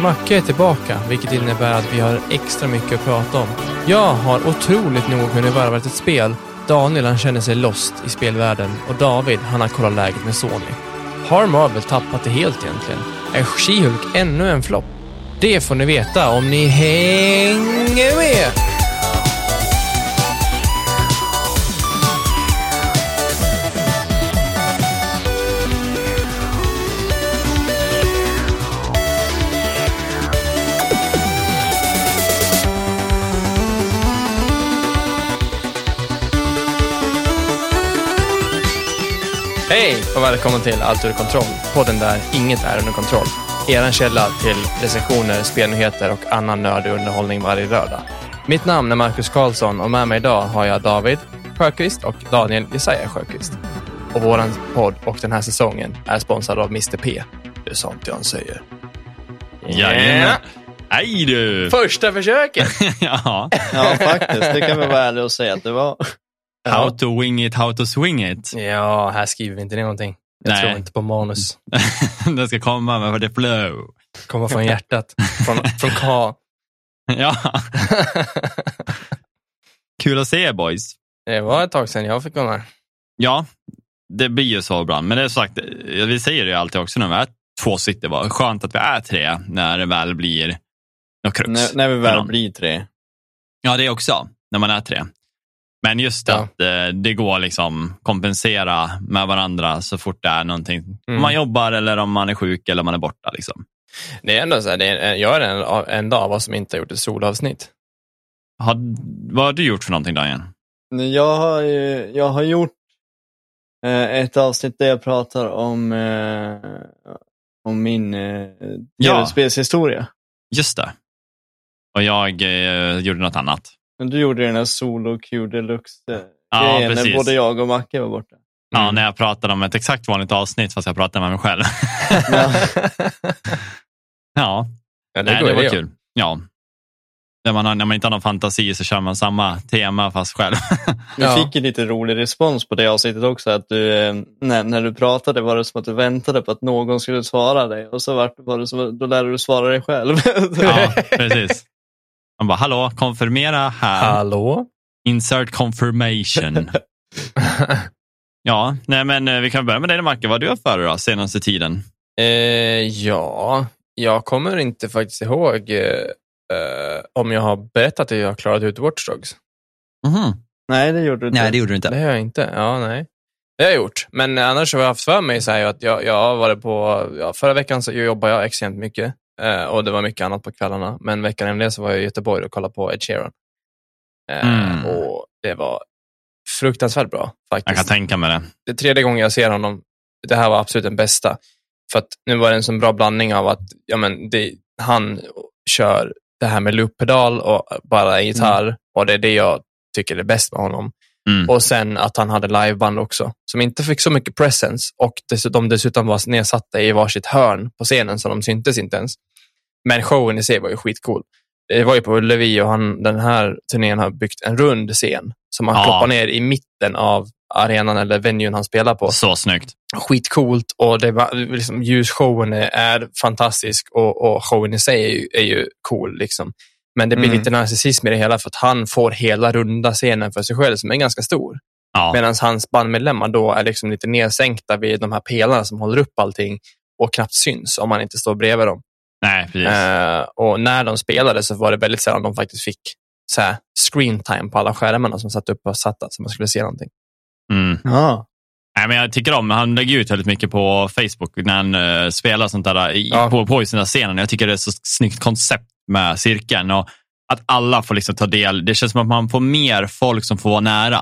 Macke är tillbaka, vilket innebär att vi har extra mycket att prata om. Jag har otroligt nog hunnit varva ett spel. Daniel han känner sig lost i spelvärlden och David han har kollat läget med Sony. Har Marvel tappat det helt egentligen? Är She-Hulk ännu en flopp? Det får ni veta om ni hänger med! Hej och välkommen till Allt under kontroll. Podden där inget är under kontroll. Er källa till recensioner, spelnyheter och annan nördig underhållning varje lördag. Mitt namn är Marcus Karlsson och med mig idag har jag David Sjöqvist och Daniel Jesaja Sjöqvist. Och vår podd och den här säsongen är sponsrad av Mr P. Det är sånt jag säger. Jajamän. Hej du! Första försöket! ja. Ja, faktiskt. Det kan vi vara ärliga och säga att det var. How to wing it, how to swing it. Ja, här skriver vi inte ner någonting. Jag Nej. tror inte på manus. det ska komma med the flow. Komma från hjärtat. Från, från K. Ja. Kul att se er boys. Det var ett tag sedan jag fick vara med. Ja, det blir ju så ibland. Men det är sagt, vi säger det ju alltid också när vi är två stycken. Var. Skönt att vi är tre när det väl blir något krux. När, när vi väl blir tre. Ja, det också. När man är tre. Men just Ja. att eh, det går liksom kompensera med varandra så fort det är någonting. Mm. Om man jobbar eller om man är sjuk eller om man är borta. Liksom. Det är ändå så här, det är, jag är en, en dag av oss som inte har gjort ett solavsnitt. Har, vad har du gjort för någonting Daniel? Jag har, ju- jag har gjort eh, ett avsnitt där jag pratar om, eh, om min eh, Ja. tv-spelshistoria. Just det. Och jag eh, gjorde något annat. Men du gjorde den här Solo Q Deluxe eh, Ja, när både jag och Macke var borta. Ja, Mm. när jag pratade om ett exakt vanligt avsnitt fast jag pratade med mig själv. Ja. ja, ja, det Nej, det var kul. Ja. När man, har, när man inte har någon fantasi så kör man samma tema fast själv. Vi Ja. fick ju lite rolig respons på det avsnittet också. Att du, eh, när, när du pratade var det som att du väntade på att någon skulle svara dig och så var, var det som att då lärde du svara dig själv. ja, precis. Man bara, hallå, konfirmera här. Hallå? Insert confirmation. Ja, nej men eh, vi kan börja med dig Macke. Vad har du haft för dig då, senaste tiden? Eh, ja, jag kommer inte faktiskt ihåg eh, eh, om jag har berättat att jag har klarat ut Watch Dogs. Nej, det gjorde du inte. Nej, det gjorde du Det inte. har jag inte. Ja, nej. Det har jag gjort. Men annars har jag haft för mig så här, att jag, jag varit på, ja, förra veckan så jobbade jag extremt mycket och det var mycket annat på kvällarna. Men veckan innan det så var jag i Göteborg och kollade på Ed Sheeran. Eh, Mm. Och det var fruktansvärt bra Jag kan faktiskt. tänka mig det. Det är tredje gången jag ser honom. Det här var absolut den bästa. För att nu var det en så bra blandning av att ja, men det, han kör det här med looppedal och bara gitarr och det är det jag tycker är bäst med honom. Mm. Och sen att han hade liveband också, som inte fick så mycket presence och dessutom, dessutom var nedsatta i varsitt hörn på scenen, så de syntes inte ens. Men showen i sig var ju skitcool. Det var ju på Ullevi och han, den här turnén har byggt en rund scen som man Ja. ploppar ner i mitten av arenan eller venuen han spelar på. Så snyggt. Skitcoolt och det var, liksom, ljusshowen är, är fantastisk och, och showen i sig är ju, är ju cool. Liksom. Men det blir Mm. lite narcissism i det hela för att han får hela runda scenen för sig själv som är ganska stor. Ja. Medan hans bandmedlemmar då är liksom lite nedsänkta vid de här pelarna som håller upp allting och knappt syns om man inte står bredvid dem. Nej, precis. Eh, och när de spelade så var det väldigt sällan de faktiskt fick så här, screen time på alla skärmarna som satt upp och satta så man skulle se någonting. Mm. Ja. Nej, men jag tycker om, han lägger ut väldigt mycket på Facebook när han eh, spelar sånt där i, Ja. på, på i sina scener. Jag tycker det är så snyggt koncept med cirkeln och att alla får liksom ta del. Det känns som att man får mer folk som får vara nära.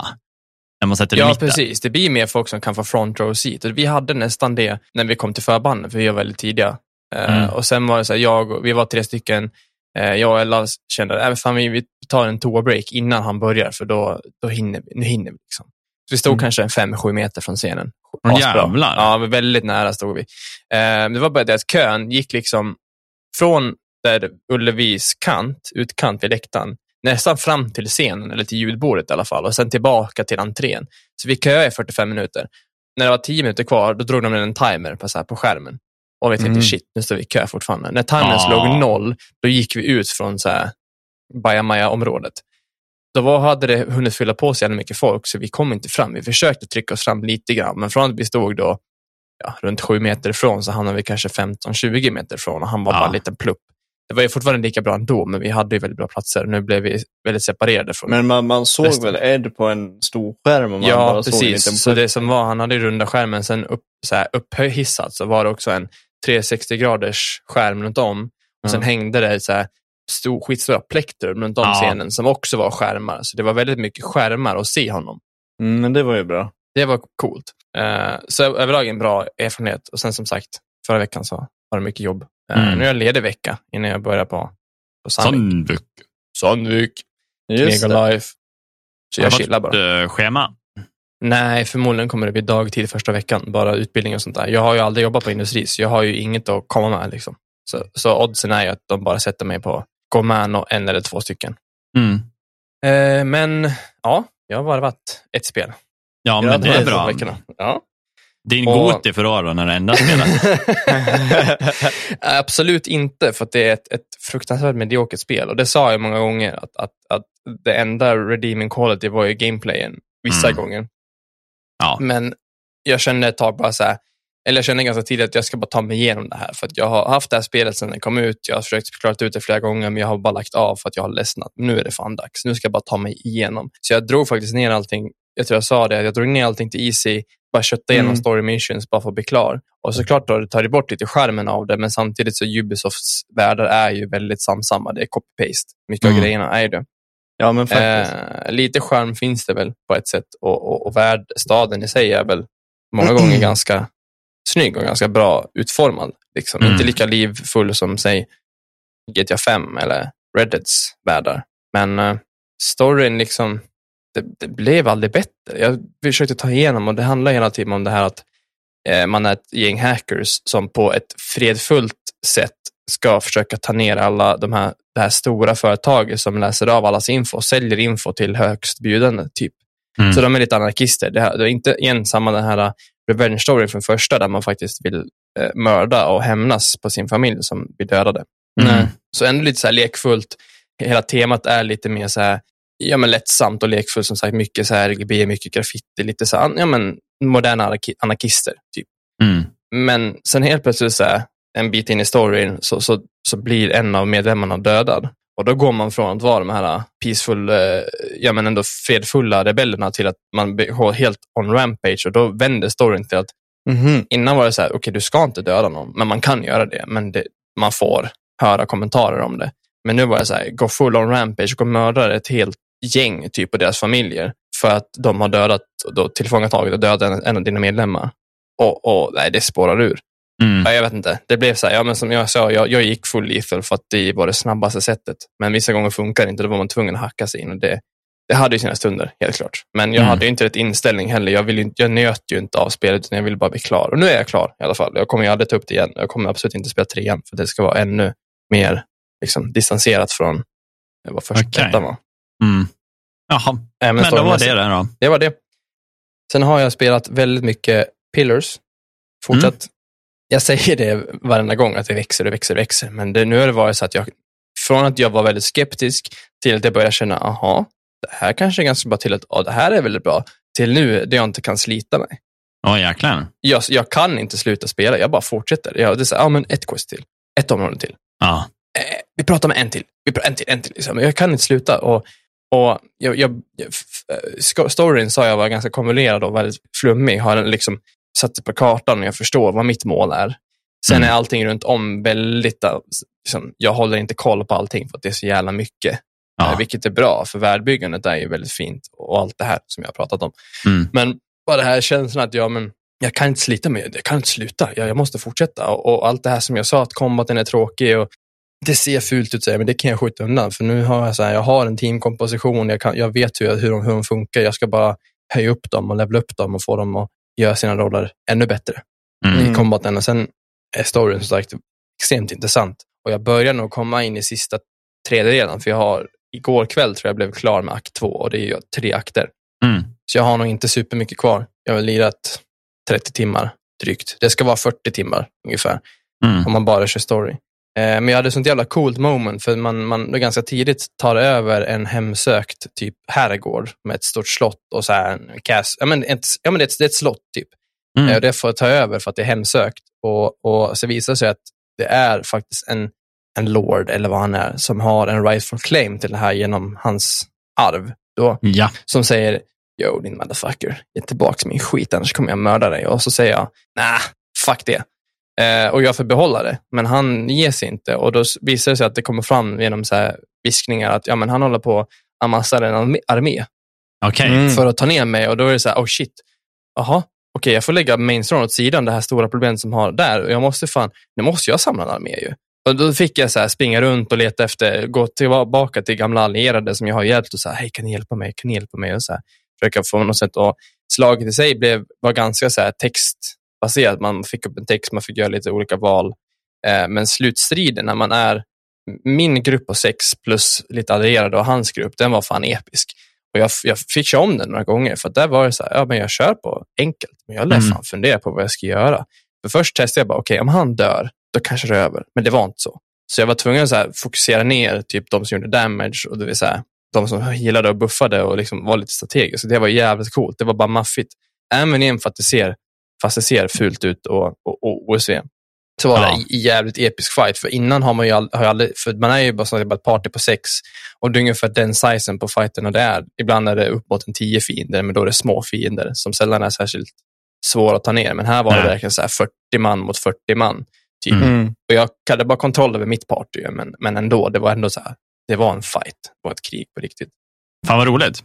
När man sätter det i Ja, mitten. precis. Det blir mer folk som kan få front row seat. Och Vi hade nästan det när vi kom till förbanden, för vi var väldigt tidiga. Eh, Mm. och sen var det så här, jag, vi var tre stycken. Eh, jag och Ella kände att fan, vi, vi tar en toabreak innan han börjar, för då, då hinner vi. Nu hinner vi. Liksom. Så vi stod Mm. kanske en fem, sju meter från scenen. Asbra. jävlar. Ja, väldigt nära stod vi. Eh, det var bara det att kön gick liksom från där Ullevis kant, utkant vid läktaren, nästan fram till scenen, eller till ljudbordet i alla fall, och sen tillbaka till entrén. Så vi köade i 45 minuter. När det var 10 minuter kvar, då drog de in en timer på, så här, på skärmen. Och vi tänkte Mm. shit, nu står vi i kö fortfarande. När timern Ah. slog noll, då gick vi ut från så här Bajamaja-området. Då var, hade det hunnit fylla på sig mycket folk, så vi kom inte fram. Vi försökte trycka oss fram lite grann, men från att vi stod då ja, runt sju meter ifrån så hamnade vi kanske 15-20 meter ifrån och han var Ja. bara en liten plupp. Det var ju fortfarande lika bra ändå, men vi hade ju väldigt bra platser. Nu blev vi väldigt separerade från Men man, man såg Resten. väl Ed på en stor skärm? Och man Ja, bara Såg precis. Så det som var, han hade ju runda skärmen, sen upp, så här, upphissat så var det också en 360-graders skärm runt om. Och sen hängde det så här, stor, skitstora plektrum runt om Ja. scenen som också var skärmar. Så det var väldigt mycket skärmar att se honom. Mm, men det var ju bra. Det var coolt. Eh, så överlag en bra erfarenhet. Och sen som sagt, förra veckan så var det mycket jobb. Mm. Nu är jag ledig vecka innan jag börjar på, på Sandvik. Sandvik. Sandvik. Just life. Så jag chillar bara. Eh, Schema. Nej, förmodligen kommer det bli dagtid första veckan, bara utbildning och sånt där. Jag har ju aldrig jobbat på industri, så jag har ju inget att komma med. Liksom. Så, så oddsen är ju att de bara sätter mig på Gomano, en eller två stycken. Mm. Eh, men ja, jag har varvat ett spel. Ja, men det är bra. Veckorna. Ja. Din Och- Goti för år då, när det enda spelet. Absolut inte, för det är ett, ett fruktansvärt mediokert spel. Och det sa jag många gånger, att, att, att det enda redeeming quality var ju gameplayen, vissa Mm. gånger. Ja. Men jag kände ett tag bara så här, eller jag kände ganska tidigt att jag ska bara ta mig igenom det här. För att jag har haft det här spelet sedan det kom ut. Jag har försökt klara ut det flera gånger, men jag har bara lagt av för att jag har ledsnat. Nu är det fan dags. Nu ska jag bara ta mig igenom. Så jag drog faktiskt ner allting. Jag tror jag sa det, jag drog ner allting till easy, bara kötta igenom Mm. story missions bara för att bli klar. Och såklart då, det tar det bort lite skärmen av det, men samtidigt så Ubisofts världar är ju väldigt samsamma. Det är copy-paste. Mycket Mm. av grejerna är det. Ja, men faktiskt. Eh, lite charm finns det väl på ett sätt och, och, och värld, staden i sig är väl många gånger ganska snygg och ganska bra utformad. Liksom. Mm. Inte lika livfull som säg GTA 5 eller Reddits världar. Men eh, storyn liksom, det, det blev aldrig bättre. Jag försökte ta igenom och det handlar hela tiden om det här att eh, man är ett gäng hackers som på ett fredfullt sätt ska försöka ta ner alla de här, det här stora företaget som läser av allas info och säljer info till högstbjudande. Typ. Mm. Så de är lite anarkister. Det, här, det är inte igen samma den här uh, revenge story från första där man faktiskt vill eh, mörda och hämnas på sin familj som blir dödade. Mm. Så ändå lite så här lekfullt. Hela temat är lite mer så här, ja, men lättsamt och lekfullt. Som sagt, mycket så här RGB, mycket graffiti, lite så här, ja, men moderna anarki- anarkister. Typ. Mm. Men sen helt plötsligt så här, en bit in i storyn så, så, så blir en av medlemmarna dödad. Och då går man från att vara de här peaceful, eh, ja men ändå fredfulla rebellerna till att man blir helt on rampage och då vänder storyn till att Mhm. innan var det så här, okej du ska inte döda någon, men man kan göra det, men det, man får höra kommentarer om det. Men nu var det så här, gå full on rampage och mörda ett helt gäng typ och deras familjer för att de har dödat, då tillfångatagit och dödat en, av dina medlemmar. Och, och nej, det spårar ur. Mm. Ja, jag vet inte. Det blev så här, ja, men som jag sa, jag, jag gick full lethal för att det var det snabbaste sättet. Men vissa gånger funkar det inte, då var man tvungen att hacka sig in. Och det, det hade ju sina stunder, helt klart. Men jag Mm. hade ju inte rätt inställning heller. Jag, vill jag nöt ju inte av spelet, utan jag ville bara bli klar. Och nu är jag klar i alla fall. Jag kommer ju aldrig ta upp det igen. Jag kommer absolut inte spela trean, för det ska vara ännu mer liksom, distanserat från eh, vad första ettan var. Mm. Jaha, Även men då var det det då. Det var det. Sen har jag spelat väldigt mycket Pillars. Fortsatt. Mm. Jag säger det varenda gång, att det växer och växer och växer. Men det, nu har det varit så att jag, från att jag var väldigt skeptisk till att jag började känna, aha, det här kanske är ganska bra till att, ja, det här är väldigt bra, till nu där jag inte kan slita mig. Åh jäklar. Jag, jag kan inte sluta spela, jag bara fortsätter. Jag, det är så, ja, men ett quest till, ett område till. Ja. Eh, vi pratar med en till, vi pratar en till, en till. Liksom. Jag kan inte sluta. Och, och jag, jag, storyn sa jag var ganska konvolerad och väldigt flummig. Har den liksom satt det på kartan och jag förstår vad mitt mål är. Sen Mm. är allting runt om väldigt, eh, liksom, jag håller inte koll på allting för att det är så jävla mycket. Ja. Eh, Vilket är bra, för världbyggandet är ju väldigt fint och allt det här som jag har pratat om. Mm. Men bara det här känslan att jag, men, jag kan inte slita med jag kan inte sluta, jag, jag måste fortsätta. Och, och allt det här som jag sa, att kombaten är tråkig och det ser fult ut, säger men det kan jag skjuta undan. För nu har jag, så här, jag har en teamkomposition, jag, kan, jag vet hur, jag, hur, de, hur de funkar. Jag ska bara höja upp dem och levela upp dem och få dem att göra sina roller ännu bättre Mm. i combaten. Och sen är storyn som sagt extremt intressant. Och jag börjar nog komma in i sista tredjedelen, för jag har igår kväll tror jag blev klar med akt två och det är ju tre akter. Mm. Så jag har nog inte supermycket kvar. Jag har lirat 30 timmar drygt. Det ska vara 40 timmar ungefär. Mm. om man bara kör story. Eh, men jag hade sånt jävla coolt moment för man, man ganska tidigt tar över en hemsökt typ herrgård med ett stort slott och så här en cas- ja, men ett, ja, men det, är ett, det är ett slott typ. Mm. Eh, och det får ta över för att det är hemsökt. Och, och så visar det sig att det är faktiskt en, en lord, eller vad han är, som har en rightful claim till det här genom hans arv. Då, Ja. som säger, yo din motherfucker, ge tillbaka min skit annars kommer jag mörda dig. Och så säger jag, nah, fuck det. Eh, och jag får behålla det, men han ger sig inte. Och då visar det sig att det kommer fram genom så här viskningar att ja, men han håller på att amassa en armé- Okej. Mm. för att ta ner mig. Och då är det så här, oh shit, jaha, okej, jag får lägga mainstream åt sidan, det här stora problemet som har där. Och jag måste fan, nu måste jag samla en armé ju. Och då fick jag så här springa runt och leta efter, gå tillbaka till gamla allierade som jag har hjälpt och säga, hej kan ni hjälpa mig, kan ni hjälpa mig? Och så här, försöka få något sätt. Och slaget i sig blev, var ganska så här textbaserat. Man fick upp en text, man fick göra lite olika val. Eh, men slutstriden när man är min grupp på sex plus lite allierade och hans grupp, den var fan episk. Och jag, jag fick köra om den några gånger för där var det så här, ja men jag kör på enkelt, men jag lär Mm. fan fundera på vad jag ska göra. För först testade jag bara, okej om han dör, då kanske det är över. Men det var inte så. Så jag var tvungen att så här, fokusera ner typ de som gjorde damage och det vill säga de som gillade och buffade och liksom var lite strategiskt. Så det var jävligt coolt. Det var bara maffigt. Även igen för att det ser, fast det ser fult ut och, och, och OSV. Så var Ja. det en jävligt episk fight. För innan har man ju, all, har ju aldrig, för man är ju bara, så bara ett party på sex och det är ungefär den sizen på fighterna det är. Ibland är det upp mot en tio fiender, men då är det små fiender som sällan är särskilt svåra att ta ner. Men här var det Nej. verkligen så här 40 man mot 40 man. Typ. Mm. Mm. Och jag hade bara kontroll över mitt party, men, men ändå, det var ändå så här, det var en fight. Det var ett krig på riktigt. Fan vad roligt.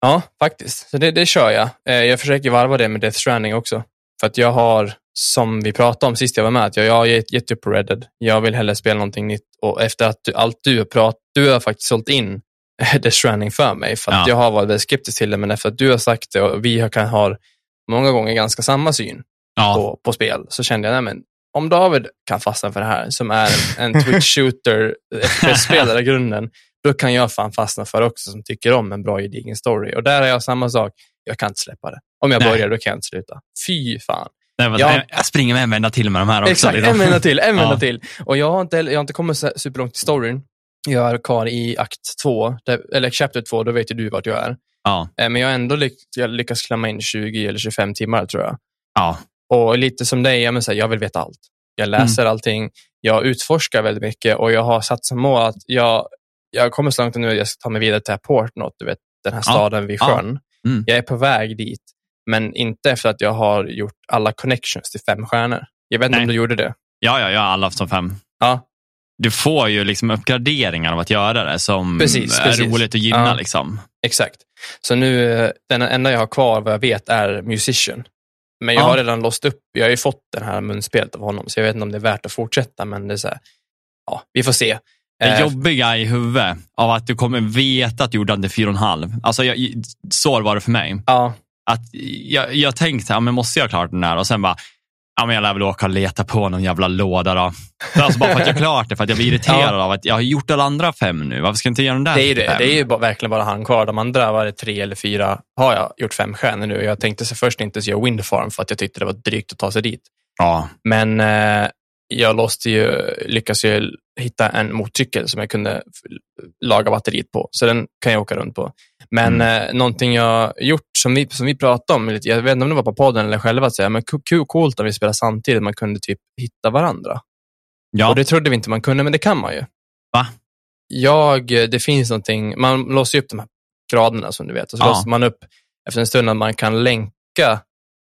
Ja, faktiskt. Så det, det kör jag. Eh, Jag försöker varva det med Death Stranding också. För att jag har, som vi pratade om sist jag var med, att jag, jag har gett, upp Red Dead. Jag vill hellre spela någonting nytt. Och efter att du, allt du har pratat, du har faktiskt sålt in Death Stranding för mig. För att Ja. jag har varit väldigt skeptisk till det, men efter att du har sagt det och vi har, kan ha många gånger ganska samma syn Ja. på, på spel, så kände jag, nej men om David kan fastna för det här, som är en, en Twitch-shooter, FPS-spelare i grunden, då kan jag fan fastna för också, som tycker om en bra gedigen story. Och där är jag samma sak, jag kan inte släppa det. Om jag Nej. börjar, då kan jag inte sluta. Fy fan. Nej, men, Ja. Jag springer med en vända till med de här också. Exakt, liksom. en vända till, en Ja. vända till. Och jag har inte, jag har inte kommit superlångt i storyn. Jag är kvar i akt två, eller chapter två, då vet ju du vart jag är. Ja. Eh, Men jag har ändå lyck, jag lyckats klämma in 20 eller 25 timmar tror jag. Ja. Och lite som dig, jag, här, jag vill veta allt. Jag läser Mm. allting, jag utforskar väldigt mycket och jag har satt som mål att jag, jag kommer så långt nu att jag ska ta mig vidare till Portnot, du vet den här Ja. staden vid Ja. sjön. Mm. Jag är på väg dit, men inte efter att jag har gjort alla connections till fem stjärnor. Jag vet inte Nej. om du gjorde det. ja, ja, jag har alla som fem. Ja, Du får ju liksom uppgraderingar av att göra det som Precis, är precis. roligt att gynna. Ja. Liksom. exakt. Så nu, eh, den enda jag har kvar vad jag vet är Musician. Men jag Ja. har redan låst upp, jag har ju fått den här munspelet av honom, så jag vet inte om det är värt att fortsätta, men det är så här, ja, vi får se. Det Eh, jobbiga i huvudet av att du kommer veta att du gjorde en halv. Alltså, jag, så var det för mig. Ja, Att jag, jag tänkte, ja, men måste jag klart den här? Och sen bara, ja, men jag lär väl åka och leta på någon jävla låda då. Alltså bara för att jag har klart det, för att jag blir irriterad av att jag har gjort alla andra fem nu. Varför ska jag inte göra den där det är ju det. Det är ju bara, verkligen bara han kvar. De andra var det tre eller fyra, har jag gjort fem stjärnor nu. Jag tänkte så först inte göra Windfarm för att jag tyckte det var drygt att ta sig dit. Ja, Men eh, jag låste ju, lyckades ju hitta en motorcykel som jag kunde laga batteriet på. Så den kan jag åka runt på. Men Mm. eh, någonting jag gjort som vi, som vi pratade om, jag vet inte om det var på podden eller själva, att säga, men ku- ku- coolt om vi spelar samtidigt, man kunde typ hitta varandra. ja. Och det trodde vi inte man kunde, men det kan man ju. Va? Jag, eh, det finns någonting, man låser ju upp de här graderna som du vet, och så Ja. låser man upp efter en stund att man kan länka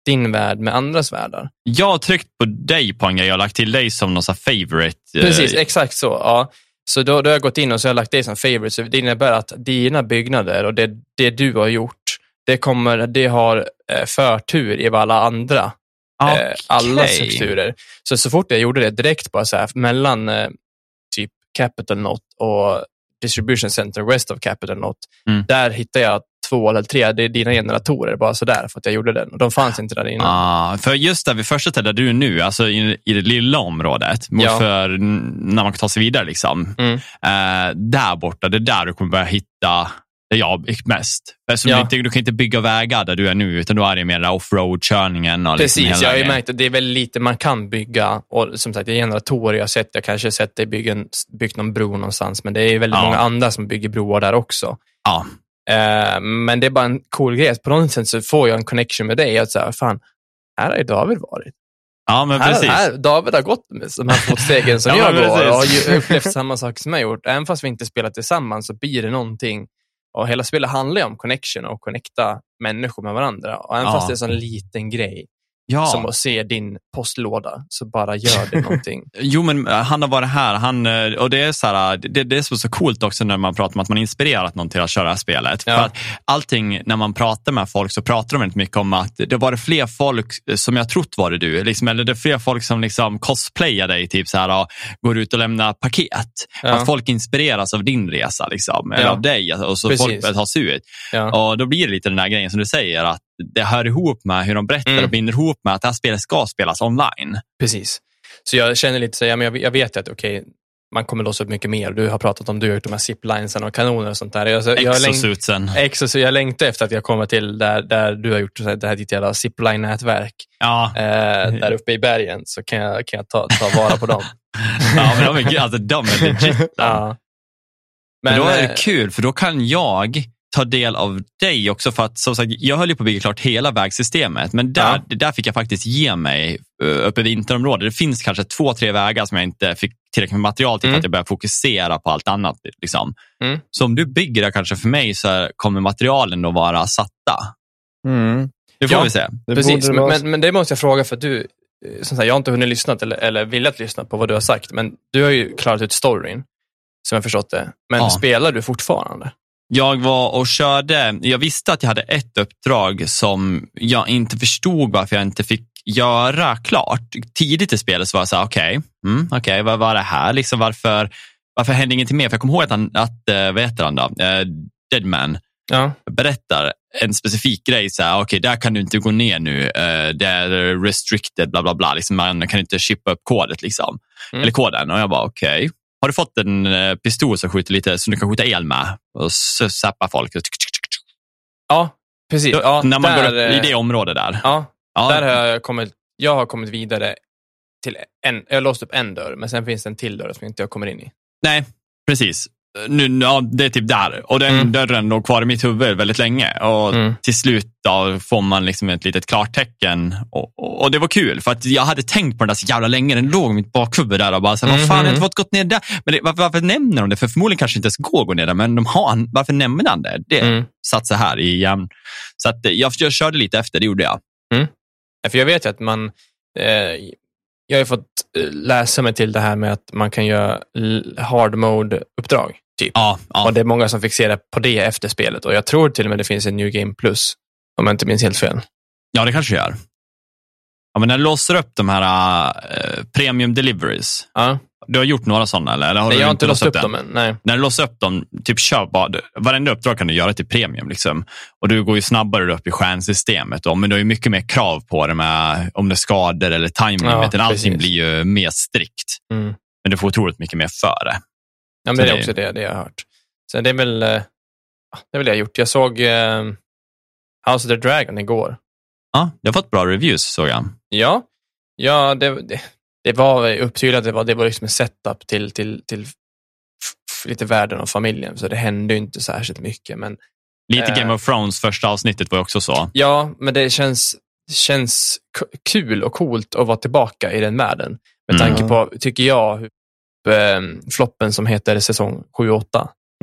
din värld med andras världar. jag har tryckt på dig på en grej. Jag har lagt till dig som någon sån favorite. eh, Precis, exakt så. Ja. Så då, då har jag gått in och så har jag lagt dig som favorite. Så det innebär att dina byggnader och det, det du har gjort, det, kommer, det har eh, förtur i alla andra, eh, alla strukturer. Så så fort jag gjorde det direkt bara så här, mellan typ Capital Note och Distribution Center West of Capital Note, Mm. där hittade jag två eller tre, det är dina generatorer bara sådär för att jag gjorde den. Och de fanns inte där innan. Ah, för just där vid första stället där du är nu, alltså i, i det lilla området, mot Ja. för när man kan ta sig vidare, liksom, Mm. eh, där borta, det är där du kommer börja hitta där jag gick mest. Eftersom Ja. du, inte, du kan inte bygga vägar där du är nu, utan då är det mer offroad-körningen. Liksom Precis, hela jag har ju märkt att det är väldigt lite man kan bygga. Och som sagt, det är generatorer jag har sett. Jag kanske har sett dig bygga en, byggt någon bro någonstans, men det är väldigt Ja. många andra som bygger broar där också. Ja, Eh, men det är bara en cool grej. På något sätt så får jag en connection med dig. Att säga, fan, här har ju David varit. ja men Här, precis. här, David har gått de här fotstegen som Ja, jag går och har ju upplevt samma sak som jag gjort. Även fast vi inte spelar tillsammans så blir det någonting. Och hela spelet handlar ju om connection och connecta människor med varandra. Och även Ja. fast det är en sån liten grej ja. som att se din postlåda, så bara gör det någonting. Jo, men eh, han har varit här. Han, eh, och det är, så här, det, det är så, så coolt också när man pratar om att man inspirerat någon till att köra spelet. Ja. För att allting, när man pratar med folk så pratar de väldigt mycket om att det var det fler folk eh, som jag trott var det du. Liksom, eller det är fler folk som liksom cosplayar dig, typ så här, och går ut och lämnar paket. Ja. Att folk inspireras av din resa, liksom, eller Ja. av dig. Och så Precis. folk börjar ta sig ut. Ja. Och då blir det lite den där grejen som du säger, att det hör ihop med hur de berättar Mm. och binder ihop med att det här spelet ska spelas online. Precis. Så jag känner lite så, ja, men jag, jag vet att okej, man kommer låsa upp mycket mer. Du har pratat om, du har gjort de här ziplinesen och kanoner och sånt där. Jag, jag, jag, längt, Exosuitsen. exo, så jag längtar efter att jag kommer till där, där du har gjort det här ditt jävla zipline-nätverk. Ja. Eh, där uppe i bergen så kan jag, kan jag ta, ta vara på dem. Ja, men de är, alltså, de är legit. ja. ja. Men då är eh, det kul, för då kan jag ta del av dig också. För att som sagt, jag höll ju på att bygga klart hela vägsystemet, men där, där fick jag faktiskt ge mig uh, uppe i vinterområdet. Det finns kanske två, tre vägar som jag inte fick tillräckligt med material till Mm. för att jag börjar fokusera på allt annat. Liksom. Mm. Så om du bygger det kanske för mig så kommer materialen då vara satta. Mm. Det får Ja. vi se. Precis, men, men, men det måste jag fråga för att du, eh, som sagt, jag har inte hunnit lyssna eller, eller velat lyssna på vad du har sagt, men du har ju klarat ut storyn, som jag förstått det. Men Ja. spelar du fortfarande? Jag var och körde, jag visste att jag hade ett uppdrag som jag inte förstod varför jag inte fick göra klart. Tidigt i spelet så var jag så här, okej, mm, okej, vad var det här? Liksom, varför, varför hände ingenting mer? För jag kommer ihåg att, han, att eh, vad heter han då? Eh, Deadman Ja. berättar en specifik grej. Så här, okej, där kan du inte gå ner nu. Eh, det är restricted, bla bla bla. Liksom, man kan inte chippa upp kodet. Liksom. Mm. Eller koden. Och jag bara, okej. Har du fått en eh, pistol som skjuter lite, som du kan skjuta el med? Och så zappar folk. Ja, precis. Då, Ja, när man där, går upp i eh, det området där. Ja, Ja, där har jag kommit, jag har kommit vidare till en, jag har låst upp en dörr, men sen finns det en till dörr som inte jag kommer in i. Nej, precis. Nu, ja, det är typ där. Och den Mm. dörren låg kvar i mitt huvud väldigt länge. Och Mm. till slut då får man liksom ett litet klartecken. Och, och, och det var kul, för att jag hade tänkt på den där så jävla länge. Den låg i mitt bakhuvud där och bara, så här, vad fan, jag har inte fått gått ner där. Men det, varför, varför nämner de det? För förmodligen kanske inte ens går att gå ner där, men de har, varför nämner han det? Det Mm. satt så här i hjärnan. Så att, eh, jag, jag körde lite efter, det gjorde jag. Ja, För jag vet ju att man, eh, jag har ju fått eh, läsa mig till det här med att man kan göra hard mode-uppdrag. Typ. Ja, ja. Och det är många som fixerar på det efter spelet. Och jag tror till och med det finns en New Game Plus, om jag inte minns helt fel. ja det kanske det gör. Ja, men när du låser upp de här eh, premium deliveries, Ja. du har gjort några sådana eller? eller har Nej, du jag har inte låst upp den? dem än. Nej. när du låser upp dem, typ kör bara, varenda uppdrag kan du göra till premium. Liksom. Och du går ju snabbare upp i stjärnsystemet. Då, men du har ju mycket mer krav på det med om det är skador eller time Ja. Allting blir ju mer strikt. Mm. Men du får otroligt mycket mer för det. Ja, men det är också det, det jag har hört. Sen det är väl eh, det är väl det jag har gjort. Jag såg eh, House of the Dragon igår. Ja, det har fått bra reviews såg jag. Ja, ja det, det, det var upptydligt. Det var, det var liksom en setup till, till, till lite världen och familjen. Så det hände inte särskilt mycket. Men Lite Eh. Game of Thrones första avsnittet var också så. ja, men det känns, känns kul och coolt att vara tillbaka i den världen. Med Mm. tanke på, tycker jag, hur, eh, floppen som heter säsong 7-8.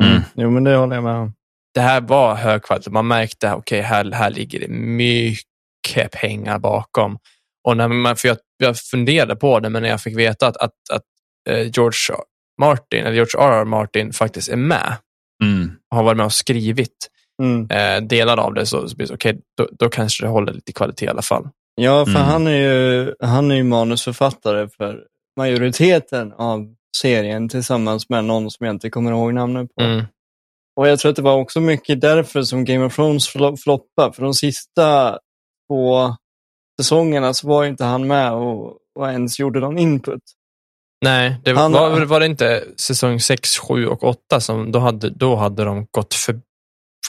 Mm. Jo, men det håller jag med om. det här var hög kvalitet. Man märkte, okej, här, här ligger det mycket pengar bakom. Och när man, för jag, jag funderade på det, men när jag fick veta att, att, att eh, George Martin, eller George R.R. Martin faktiskt är med Mm. och har varit med och skrivit Mm. eh, delar av det, så, så blir det okej, då, då kanske det håller lite kvalitet i alla fall. Ja, för Mm. han, är ju, han är ju manusförfattare för majoriteten av serien tillsammans med någon som jag inte kommer ihåg namnet på. Mm. Och jag tror att det var också mycket därför som Game of Thrones flo- floppade. För de sista två säsongerna så var ju inte han med och, och ens gjorde någon input. Nej, det Han- var, var det inte säsong 6, 7 och 8 som då hade, då hade de gått för,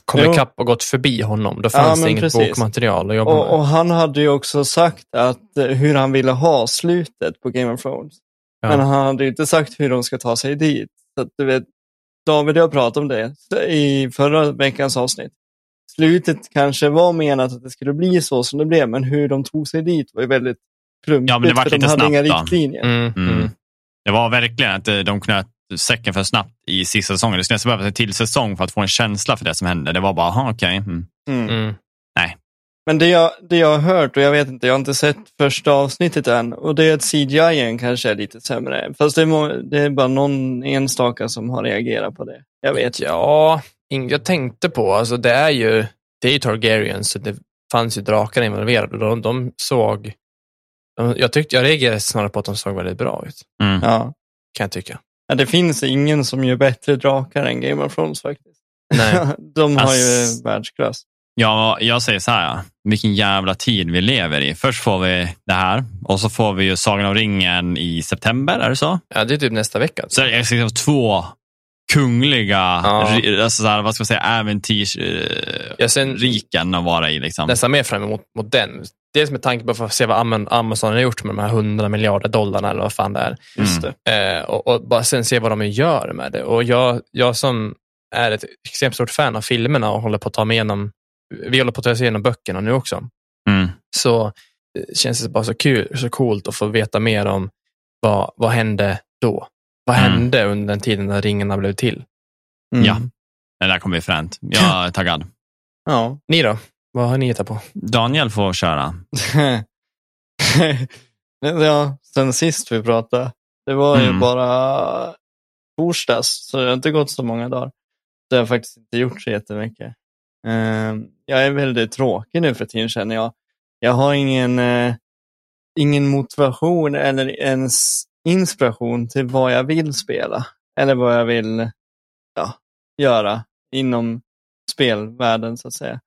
kommit Jo. ikapp och gått förbi honom. Då Ja, fanns det men inget precis. bokmaterial att jobba med. Och, och han hade ju också sagt att eh, hur han ville ha slutet på Game of Thrones. Ja. Men han hade ju inte sagt hur de ska ta sig dit. Så att, du vet, David och jag pratade om det i förra veckans avsnitt. Slutet kanske var menat att det skulle bli så som det blev, men hur de tog sig dit var ju väldigt klumpigt. Ja, men det vart för de lite hade inga snabbt då. riktlinjer. Mm, Mm. mm. Det var verkligen att eh, de knöt säcken för snabbt i sista säsongen. Det skulle nästan behövas en till säsong för att få en känsla för det som hände. Det var bara, aha, okej. Mm. Mm. Men det jag, det jag har hört, och jag vet inte, jag har inte sett första avsnittet än, och det är att CGI kanske är lite sämre. Fast det, må, det är bara någon enstaka som har reagerat på det. Jag vet. Ja, jag tänkte på, alltså det är ju, det är ju Targaryens, så det fanns ju drakar involverade och de, de såg, de, jag tyckte, jag reagerade snarare på att de såg väldigt bra ut, Mm. Ja. kan jag tycka. Ja, det finns ingen som gör bättre drakar än Game of Thrones faktiskt. Nej. De har ju Ass. världsklass. Ja, jag säger så här, vilken jävla tid vi lever i. Först får vi det här och så får vi ju Sagan om ringen i september, är det så? Ja, det är typ nästa vecka. Så är det liksom två kungliga, Ja. alltså så här, vad ska man säga, äventyrsriken Jag ser riken att vara i. Liksom. nästan mer fram emot mot den. Dels med tanke på att få se vad Am- Amazon har gjort med de här 100 miljarder dollarna eller vad fan det är. Just Mm. det. Eh, och, och bara sen se vad de gör med det. Och jag, jag som är ett extremt stort fan av filmerna och håller på att ta mig igenom, vi håller på att ta oss igenom böckerna nu också. Mm. så eh, känns det bara så kul, så coolt att få veta mer om vad, vad hände då? Vad Mm. hände under den tiden när ringarna blev till? Mm. Ja. Det där kommer bli fränt. Jag är taggad. Ja. Ni då? Vad har ni hittat på? Daniel får köra. ja, sen sist vi pratade, det var ju Mm. bara torsdags, så det har inte gått så många dagar. Det har jag faktiskt inte gjort så jättemycket. Eh, jag är väldigt tråkig nu för tiden känner jag. Jag har ingen, eh, ingen motivation eller ens inspiration till vad jag vill spela. Eller vad jag vill ja, göra inom spelvärlden så att säga.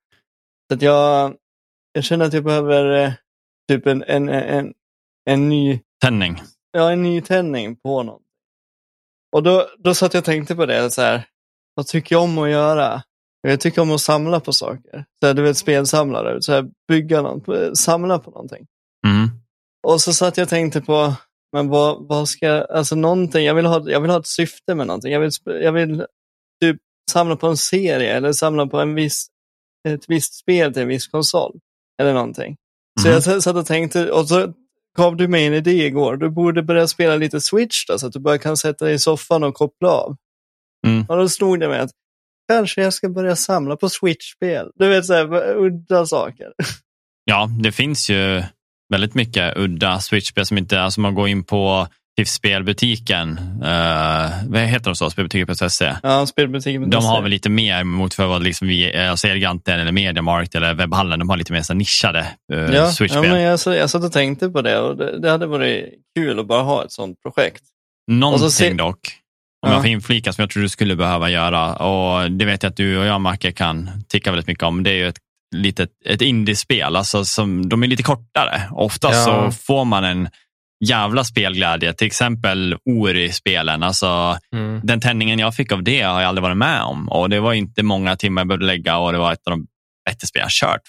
Så att jag, jag känner att jag behöver eh, typ en, en, en, en ny Tändning. ja, en ny tändning på något. Och då, då satt jag och tänkte på det, så här, vad tycker jag om att göra? Jag tycker om att samla på saker. Så här, du vet, spelsamlare, så här, bygga något, samla på någonting. Mm. Och så satt jag och tänkte på, men vad, vad ska, alltså någonting, jag vill ha, jag vill ha ett syfte med någonting. Jag vill, jag vill typ samla på en serie eller samla på en viss, ett visst spel till en viss konsol. Eller någonting. Så Mhm. jag satt och tänkte, och så gav du mig en idé igår. Du borde börja spela lite Switch då, så att du bara kan sätta dig i soffan och koppla av. Mm. Och då slog det mig att kanske jag ska börja samla på Switch-spel. Du vet, så här, udda saker. Ja, det finns ju väldigt mycket udda Switch-spel som inte, alltså man går in på typ spelbutiken, uh, vad heter de så, spelbutiken.se. Ja, spelbutiken. De har väl lite mer mot för vad liksom vi, alltså Elgiganten eller Mediamarkt eller webbhallen, de har lite mer så nischade uh, Ja, ja Switch-spel. men jag, jag satt och tänkte på det och det, det hade varit kul att bara ha ett sånt projekt. Någonting se- dock, om Ja. jag får inflika, som jag tror du skulle behöva göra, och det vet jag att du och jag, Macke, kan tycka väldigt mycket om, det är ju ett litet ett indiespel. Alltså som, de är lite kortare. Ofta Ja. så får man en jävla spelglädje. Till exempel Ori-spelen. Alltså, Mm. den tändningen jag fick av det har jag aldrig varit med om. Och Det var inte många timmar jag behövde lägga och det var ett av de bättre spel jag kört.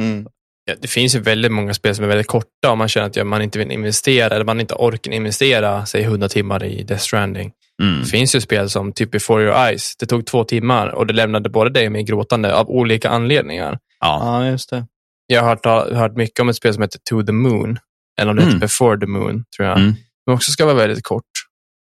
Mm. Ja, det finns ju väldigt många spel som är väldigt korta om man känner att ja, man inte vill investera eller man inte orkar investera, säg 100 timmar i Death Stranding. Mm. Det finns ju spel som typ Before Your Eyes. Det tog två timmar och det lämnade både dig och mig gråtande av olika anledningar. Ja. Ja, just det. Jag har hört, hört mycket om ett spel som heter To the Moon. Eller om det Mm. heter Before the Moon, tror jag. Mm. Men också ska vara väldigt kort.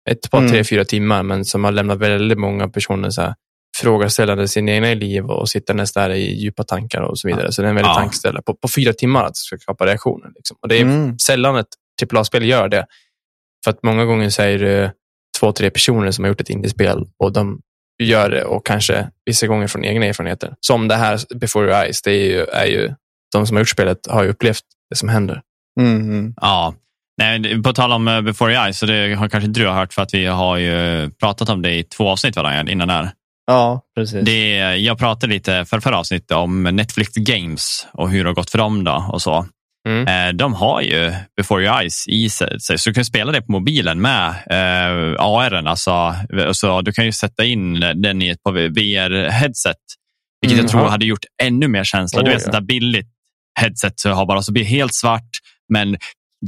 Ett par, Mm. tre, fyra timmar, men som har lämnat väldigt många personer så här, frågaställande sin egna liv och sittandes där i djupa tankar och så vidare. Så det är en väldigt Ja. tankeställare på, på fyra timmar att ska skapa reaktioner. Liksom. Och det är Mm. sällan ett AAA-spel gör det. För att många gånger är det två, tre personer som har gjort ett indiespel och de gör det och kanske vissa gånger från egna erfarenheter. Som det här Before Your Eyes, det är ju, är ju de som har gjort spelet har ju upplevt det som händer. Mm. Ja. Nej, på tal om eh, Before Your Eyes, så det har kanske inte du har hört för att vi har ju pratat om det i två avsnitt varandra innan där. Ja, precis. Det, jag pratade lite för förra avsnittet om Netflix Games och hur det har gått för dem då och så. Mm. Eh, De har ju Before Your Eyes i sig, så du kan spela det på mobilen med eh, AR. Alltså, så du kan ju sätta in den i ett VR-headset Vilket Mm, jag tror hade gjort ännu mer känsla. du Oh, vet, ja. sånt billigt headset så har bara så blir helt svart. Men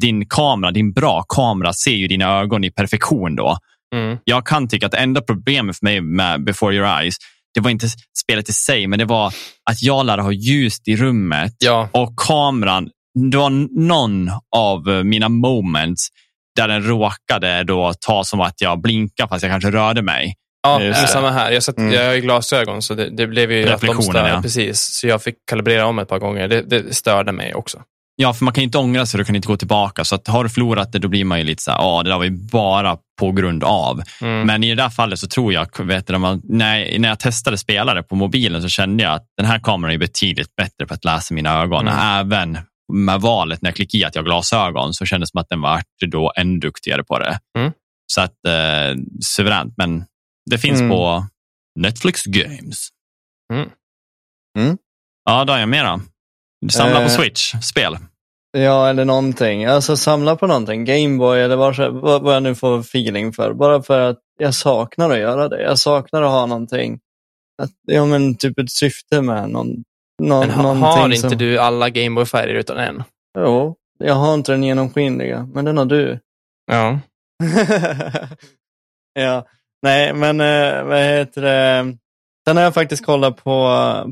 din kamera, din bra kamera ser ju dina ögon i perfektion då. Mm. Jag kan tycka att det enda problemet för mig med Before Your Eyes, det var inte spelet i sig, men det var att jag lärde ha ljust i rummet Ja, och kameran, det var någon av eh, mina moments där den råkade då ta som att jag blinkade fast jag kanske rörde mig. ja det är det. samma här. Jag, satt, Mm. jag har glasögon så det, det blev ju att de stör, ja. precis. Så jag fick kalibrera om ett par gånger. Det, det störde mig också. Ja, för man kan inte ångra sig, du kan inte gå tillbaka. Så att har du förlorat det, då blir man ju lite så här, ja, det där var ju bara på grund av. Mm. Men i det där fallet så tror jag, vet du, när, när jag testade spelare på mobilen så kände jag att den här kameran är betydligt bättre på att läsa mina ögon. Mm. Även med valet när jag klickade i att jag har glasögon så kändes det som att den var då ännu duktigare på det. Mm. Så att eh, suveränt, men det finns Mm. på Netflix Games. Mm. Mm. Ja, då är jag mera. Samla på Eh. Switch, spel. Ja, eller någonting. Alltså samla på någonting. Gameboy eller vad, vad, vad jag nu får feeling för. Bara för att jag saknar att göra det. Jag saknar att ha någonting. Att, ja, men typ ett syfte med någon, någon, Men ha, någonting har inte som... du alla Gameboy-färger utan en? Jo, jag har inte den genomskinliga, men den har du. Ja. ja, nej, men eh, vad heter det? Sen har jag faktiskt kollat på,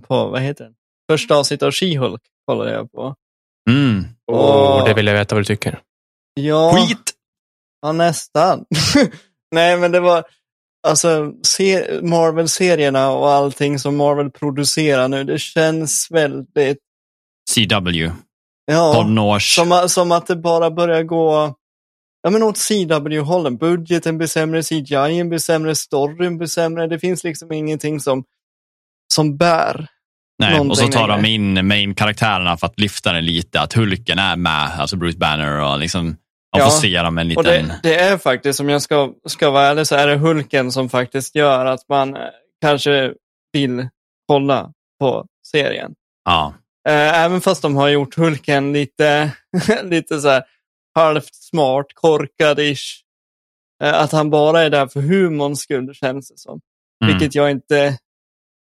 på vad heter den? Första avsnittet av She-Hulk kollade jag på. Mm. Oh, det vill jag veta vad du tycker. Ja, Skit! ja nästan. nej, men det var alltså se, Marvel-serierna och allting som Marvel producerar nu. Det känns väldigt, CW, ja, tonårs. som, som att det bara börjar gå Ja men åt CW-hållen. Budgeten blir sämre, CGI blir sämre, storyn blir sämre. Det finns liksom ingenting som, som bär. Nej, och så tar de längre. in main-karaktärerna för att lyfta den lite. Att Hulken är med, alltså Bruce Banner och liksom man Ja, får se dem en Och liten... det, det är faktiskt, om jag ska, ska vara ärlig, så är det Hulken som faktiskt gör att man eh, kanske vill kolla på serien. Ja. Eh, Även fast de har gjort Hulken lite, lite så här halvt smart, korkad-ish. Eh, Att han bara är där för humorns skull, känns det som. Mm. Vilket jag inte...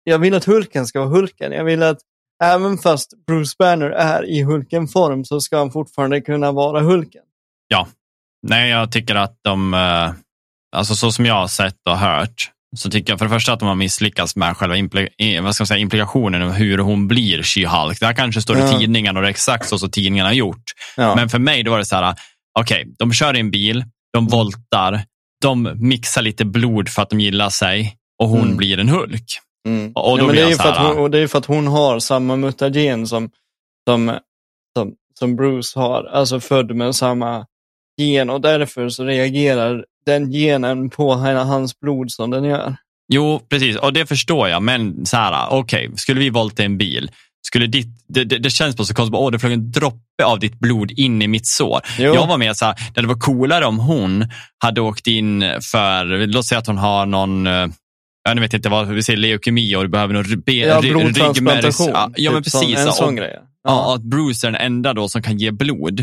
Jag vill att Hulken ska vara Hulken. Jag vill att även fast Bruce Banner är i Hulken-form så ska han fortfarande kunna vara Hulken. Nej, jag tycker att de, eh, alltså så som jag har sett och hört, så tycker jag för det första att de har misslyckats med själva impli i- vad ska man säga, implikationen av hur hon blir She-Hulk. Det här kanske står i Ja. tidningen och det är exakt så som tidningen har gjort. Ja. Men för mig då var det så här, okej, de kör i en bil, de voltar, de mixar lite blod för att de gillar sig och hon Mm. blir en Hulk. Mm. Och då ja, blir det, är för att hon, och det är för att hon har samma mutagen som, som, som, som Bruce har. Alltså född med samma gen och därför så reagerar den genen på hans blod som den gör. Jo, precis. Och det förstår jag. Men så här, okej, skulle vi volta en bil, skulle ditt, det, det, det känns på så konstigt, åh, det flög en droppe av ditt blod in i mitt sår. Jo. Jag var med så här, det varit coolare om hon hade åkt in för, låt säga att hon har någon, eh, jag vet inte vad vi säger, leukemi och du behöver någon Ja, ryggmärgs- Ja, men typ precis. En Och- sån grej. Ja, att Bruce är den enda då som kan ge blod.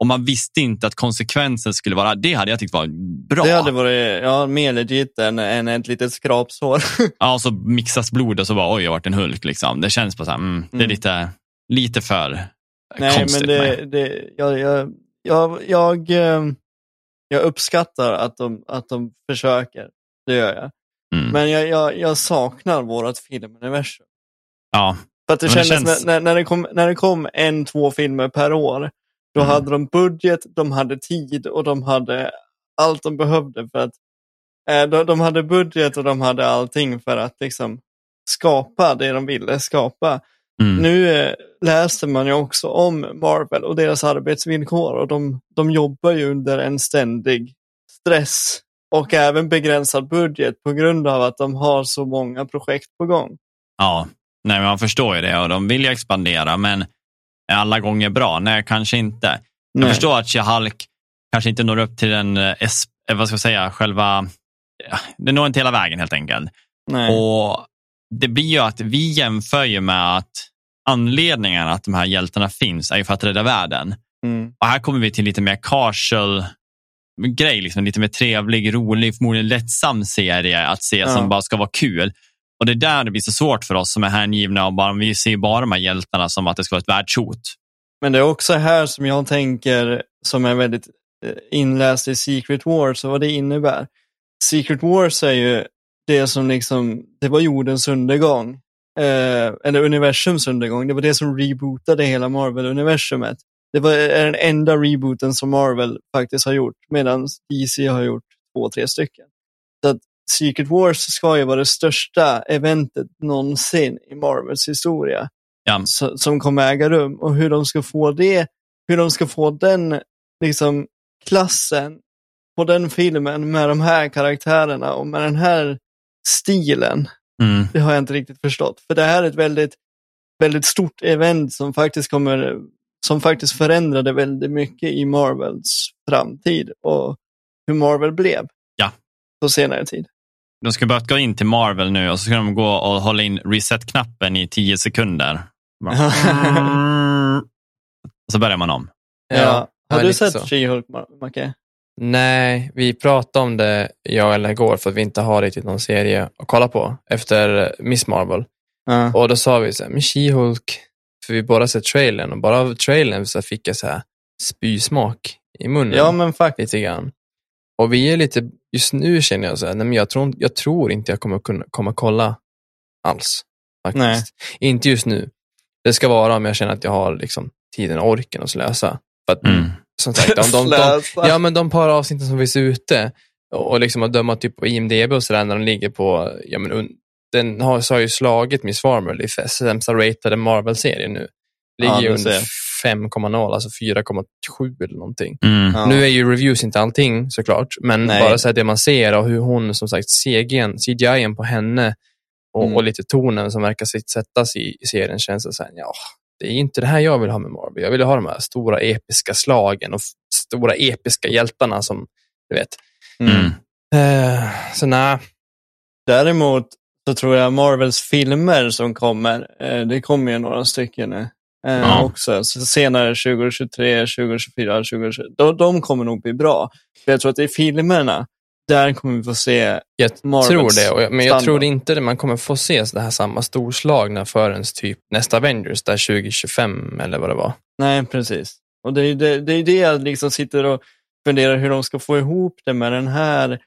Och man visste inte att konsekvensen skulle vara, det hade jag tyckt var bra. Det hade varit ja, mer legit än, än ett litet skrapsår. Ja, så mixas blod och så bara, oj, jag har varit en Hulk. Liksom. Det känns bara så här, mm, det är Mm. lite, lite för Nej, konstigt. men det, det, jag, jag, jag, jag, eh, jag uppskattar att de, att de försöker. Det gör jag. Mm. Men jag, jag, jag saknar vårt filmuniversum. ja, För att det kändes känns- när, när, det kom, när det kom en, två filmer per år, då Mm. hade de budget, de hade tid och de hade allt de behövde för att eh, de, de hade budget och de hade allting för att liksom skapa det de ville skapa. mm. Nu eh, läste man ju också om Marvel och deras arbetsvillkor och de, de jobbar ju under en ständig stress och även begränsad budget på grund av att de har så många projekt på gång. ja. Nej, man förstår ju det och de vill ju expandera, men alla gånger bra? Nej, kanske inte. Jag Nej. förstår att She-Hulk kanske inte når upp till den, eh, eh, vad ska jag säga, själva, det når inte hela vägen helt enkelt. Nej. Och det blir ju att vi jämför ju med att anledningen att de här hjältarna finns är ju för att rädda världen. Mm. Och här kommer vi till lite mer casual grej, liksom, lite mer trevlig, rolig, förmodligen lättsam serie att se Ja. som bara ska vara kul. Och det är där det blir så svårt för oss som är hängivna och bara, vi ser bara de här hjältarna som att det ska vara ett världshot. Men det är också här som jag tänker, som är väldigt eh, inläst i Secret Wars och vad det innebär. Secret Wars är ju det som liksom, det var jordens undergång. Eh, eller universums undergång. Det var det som rebootade hela Marvel-universumet. Det var, eh, är den enda rebooten som Marvel faktiskt har gjort, medan DC har gjort två, tre stycken. Så att Secret Wars ska ju vara det största eventet någonsin i Marvels historia Ja. så- som kommer äga rum och hur de ska få det, hur de ska få den liksom klassen på den filmen med de här karaktärerna och med den här stilen. Mm. Det har jag inte riktigt förstått. För det här är ett väldigt, väldigt stort event som faktiskt kommer, som faktiskt förändrade väldigt mycket i Marvels framtid och hur Marvel blev. Ja. På senare tid. De ska börja gå in till Marvel nu och så ska de gå och hålla in reset-knappen i tio sekunder. Bara, och så börjar man om. Ja. Har ja, du lite sett. She-Hulk, Macke? Nej, vi pratade om det, jag Ella igår, för att vi inte har riktigt någon serie att kolla på efter Miss Marvel. Ja. Och då sa vi så här, men She-Hulk, för vi båda sett trailern och bara av trailern så fick jag så här spysmak i munnen. Ja, men faktiskt. lite grann. Och vi är lite, just nu känner jag så här, nej, men jag, tror, jag tror inte jag kommer kunna komma kolla alls. Faktiskt. Nej. Inte just nu. Det ska vara om jag känner att jag har liksom, tiden och orken att slösa. För att, Mm. som sagt, de, de, de, Slösa. ja, men de par avsnitten som finns ute och, och liksom att döma typ på IMDB och sådär när de ligger på, ja men un, den har, så har ju slagit Miss Marvel i sämsta ratade Marvel-serien nu. Ligger Ja, ju under ser 5,0, alltså 4,7 eller någonting. Mm. Ja. Nu är ju reviews inte allting såklart, men Nej. bara så här det man ser och hur hon, som sagt, CGn, CGI på henne och, Mm. och lite tonen som verkar sitt- sättas i, i serien känns det så här, ja, det är inte det här jag vill ha med Marvel. Jag vill ha de här stora episka slagen och stora episka hjältarna som, du vet. Mm. Eh, så nej, Däremot så tror jag Marvels filmer som kommer, eh, det kommer ju några stycken nu eh, Ja. också. Så senare 2023, 2024, 2020, de, de kommer nog bli bra. För jag tror att i filmerna, där kommer vi få se, jag Marvels tror det. Men jag standard. tror inte att man kommer få se det här samma storslagna förrän typ nästa Avengers, där 2025 eller vad det var. nej precis. Och det är det, det, är det jag liksom sitter och funderar hur de ska få ihop det med den här,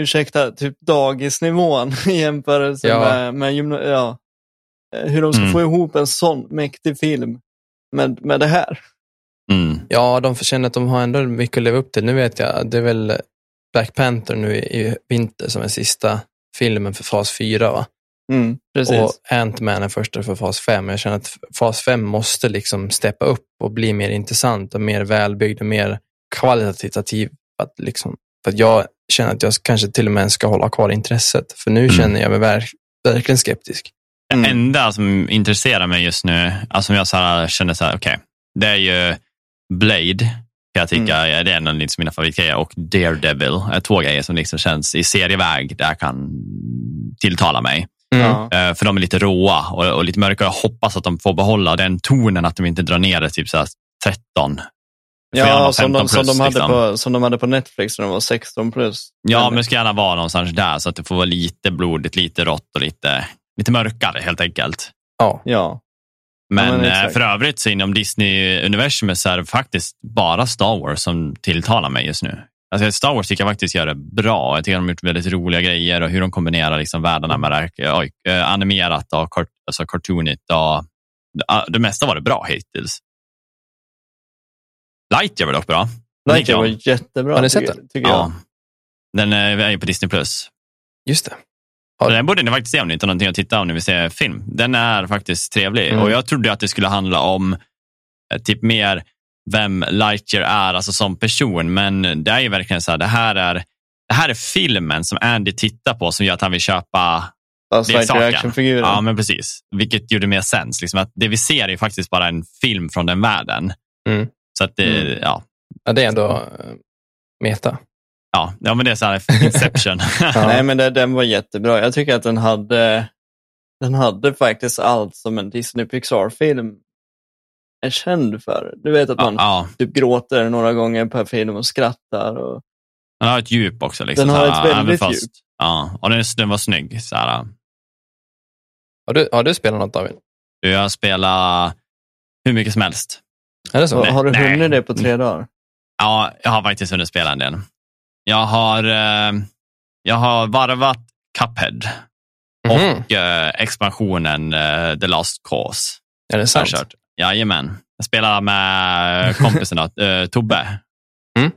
ursäkta, typ dagisnivån i jämförelse Ja. med, med gymna- ja, hur de ska Mm. få ihop en sån mäktig film med, med det här. Mm. Ja, de känner att de har ändå mycket att leva upp till. Nu vet jag, det är väl Black Panther nu i, vinter som är sista filmen för fas 4 va? Mm, precis. Och Ant-Man är första för fas 5. Jag känner att fas 5 måste liksom steppa upp och bli mer intressant och mer välbyggd och mer kvalitativ. Att liksom, för att jag känner att jag kanske till och med ska hålla kvar intresset. För nu Mm. känner jag mig verk, verkligen skeptisk. Mm. enda som intresserar mig just nu, alltså som jag så här, känner så här, okej, det är ju Blade, kan jag tycka är det är en av liksom mina favoritgrejer, och Daredevil är två grejer som liksom känns i serieväg där kan tilltala mig. Mm. Eh, För de är lite råa och, och lite mörka. Jag hoppas att de får behålla den tonen, att de inte drar ner det typ så här 13. Får gärna vara Ja, som de, 15 som, de plus, hade liksom. på, som de hade på Netflix när de var 16 plus. Ja, men det ska gärna vara någonstans där så att det får vara lite blodigt, lite rått och lite, lite mörkare helt enkelt. Ja. Ja, Men, Ja, men eh, för övrigt så inom Disney-universumet så är det faktiskt bara Star Wars som tilltalar mig just nu. Alltså Star Wars tycker jag faktiskt gör det bra. Jag tycker de har gjort väldigt roliga grejer och hur de kombinerar liksom världarna med det här, oj, eh, animerat och kart, alltså cartoonigt. Och, det mesta var det bra hittills. Lightyear var dock bra. Lightyear var jättebra. Har ni sett tycker- den? Tycker jag. Ja. Den är ju på Disney+. Plus. Just det. Och Den borde ni faktiskt se om ni inte har någonting att titta om ni vill se film. Den är faktiskt trevlig. Mm. Och Jag trodde att det skulle handla om eh, typ mer vem Lightyear är alltså som person. Men det är ju verkligen så här, det här är, det här är filmen som Andy tittar på som gör att han vill köpa Fast det är Lightyear saken. actionfiguren. Ja, men precis. Vilket gjorde mer sens. Liksom att det vi ser är faktiskt bara en film från den världen. Mm. Så att det, Mm. ja, Ja, det är ändå eh, meta. Ja, ja, men det är så här Inception. Nej, men det, den var jättebra. Jag tycker att den hade, den hade faktiskt allt som en Disney Pixar-film är känd för. Du vet att man ja, typ gråter några gånger per film och skrattar. Och... den har ett djup också. Liksom, Den har ett väldigt fast- djup. Ja, och den, den var snygg. Så här, Har du, har du spelat något David? Jag spelar hur mycket som helst. Är det så? Och Har du Nej. hunnit det på tre dagar? Ja, jag har faktiskt hunnit spela en del. Jag har, eh, jag har varvat Cuphead och eh, expansionen eh, The Last Cause. Är det Jag har sant? kört. Jajamän. Jag spelar med eh, Tobbe. Mm.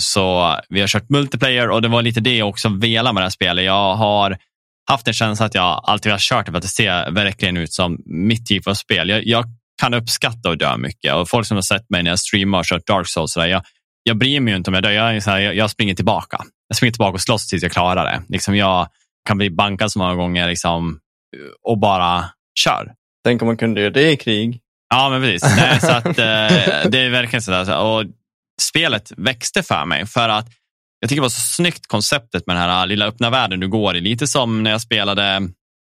Så vi har kört multiplayer och det var lite det jag också velat med det här spelet. Jag har haft en känsla att jag alltid har kört det för att det ser verkligen ut som mitt typ av spel. Jag, jag kan uppskatta och dö mycket och folk som har sett mig när jag streamar och kört Dark Souls, så där, jag, jag bryr mig inte om jag dör. Jag, är så här, jag, jag springer tillbaka. Jag springer tillbaka och slåss tills jag klarar det. Liksom jag kan bli bankad så många gånger liksom, och bara kör. Tänk om man kunde göra det i krig. Ja, men precis. Nej, så att, eh, det är verkligen sådär. Och spelet växte för mig för att jag tycker det var så snyggt konceptet med den här lilla öppna världen du går i. Lite som när jag spelade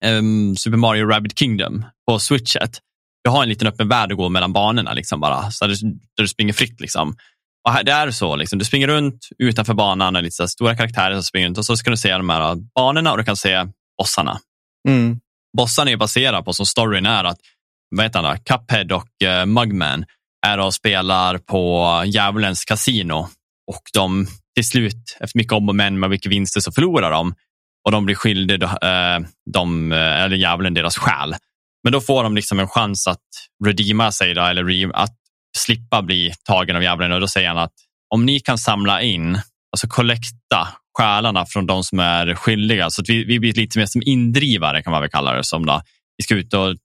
ehm, Super Mario Rabbit Kingdom på switchet. Du har en liten öppen värld du går mellan banorna, liksom bara, så där, du, där du springer fritt. Liksom. Och här, det är så, liksom. du springer runt utanför banan och lite så stora karaktärer som springer runt och så ska du se de här banorna och du kan se bossarna Mm. bossarna är baserade på som storyn är att vad heter han då? Cuphead och uh, Mugman är och spelar på djävulens kasino och de till slut, efter mycket om och men med vilka vinster så förlorar de och de blir skyldiga uh, de, uh, eller djävulen deras själ. Men då får de liksom en chans att redeema sig då, eller att slippa bli tagen av djävulen och då säger han att om ni kan samla in, alltså kollekta själarna från de som är skyldiga. Så att vi, vi blir lite mer som indrivare kan man väl kalla det som. Då. Vi ska ut och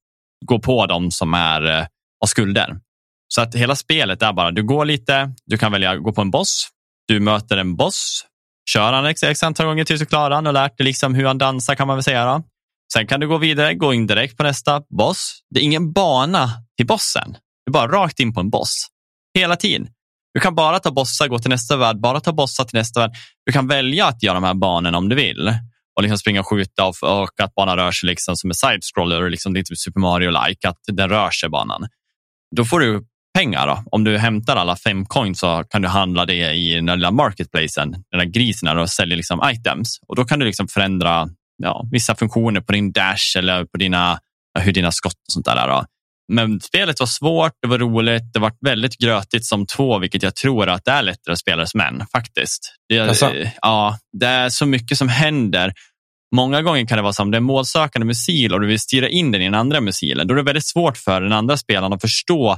gå på de som är, eh, har skulder. Så att hela spelet är bara, du går lite, du kan välja att gå på en boss, du möter en boss, kör han x, x antal gånger tills du klarar han och lärt dig liksom hur han dansar kan man väl säga. Då. Sen kan du gå vidare, gå in direkt på nästa boss. Det är ingen bana till bossen. Du är bara rakt in på en boss. Hela tiden. Du kan bara ta bossar, gå till nästa värld, bara ta bossar till nästa värld. Du kan välja att göra de här banorna om du vill och liksom springa och skjuta och, och att banan rör sig liksom som en side-scroller. Liksom, det är typ Super Mario-like, att den rör sig banan. Då får du pengar. Då. Om du hämtar alla fem coins så kan du handla det i den där lilla marketplacen, den där grisen och säljer liksom items. Och då kan du liksom förändra ja, vissa funktioner på din dash eller på dina, hur dina skott och sånt där. Då. Men spelet var svårt, det var roligt, det var väldigt grötigt som två, vilket jag tror att det är lättare att spela som en faktiskt. Det, ja, det är så mycket som händer. Många gånger kan det vara som det är målsökande missil och du vill styra in den i den andra missilen. Då är det väldigt svårt för den andra spelaren att förstå.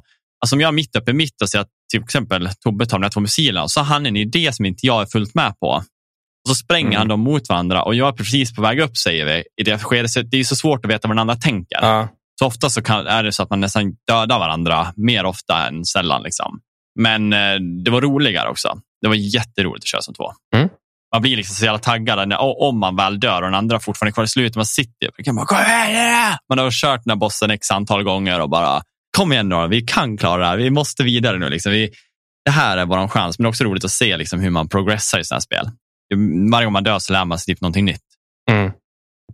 Alltså om jag är mitt uppe i mitt och säger att till exempel Tobbe tar de här två missilerna så har han en idé som inte jag är fullt med på. Och så spränger Mm. han dem mot varandra och jag är precis på väg upp säger vi. I det skedet, så det är så svårt att veta vad den andra tänker. Ja. Så ofta så kan, är det så att man nästan dödar varandra mer ofta än sällan. Liksom. Men eh, det var roligare också. Det var jätteroligt att köra som två. Mm. Man blir liksom så jävla taggad när, om man väl dör och den andra fortfarande är kvar i slutet. Man sitter och kan bara! Man har kört den här bossen x antal gånger och bara, kom igen nu, vi kan klara det här. Vi måste vidare nu. Liksom. Vi, det här är vår chans. Men det är också roligt att se liksom, hur man progressar i sådana här spel. Varje gång man dör så lär man sig typ någonting nytt Mm.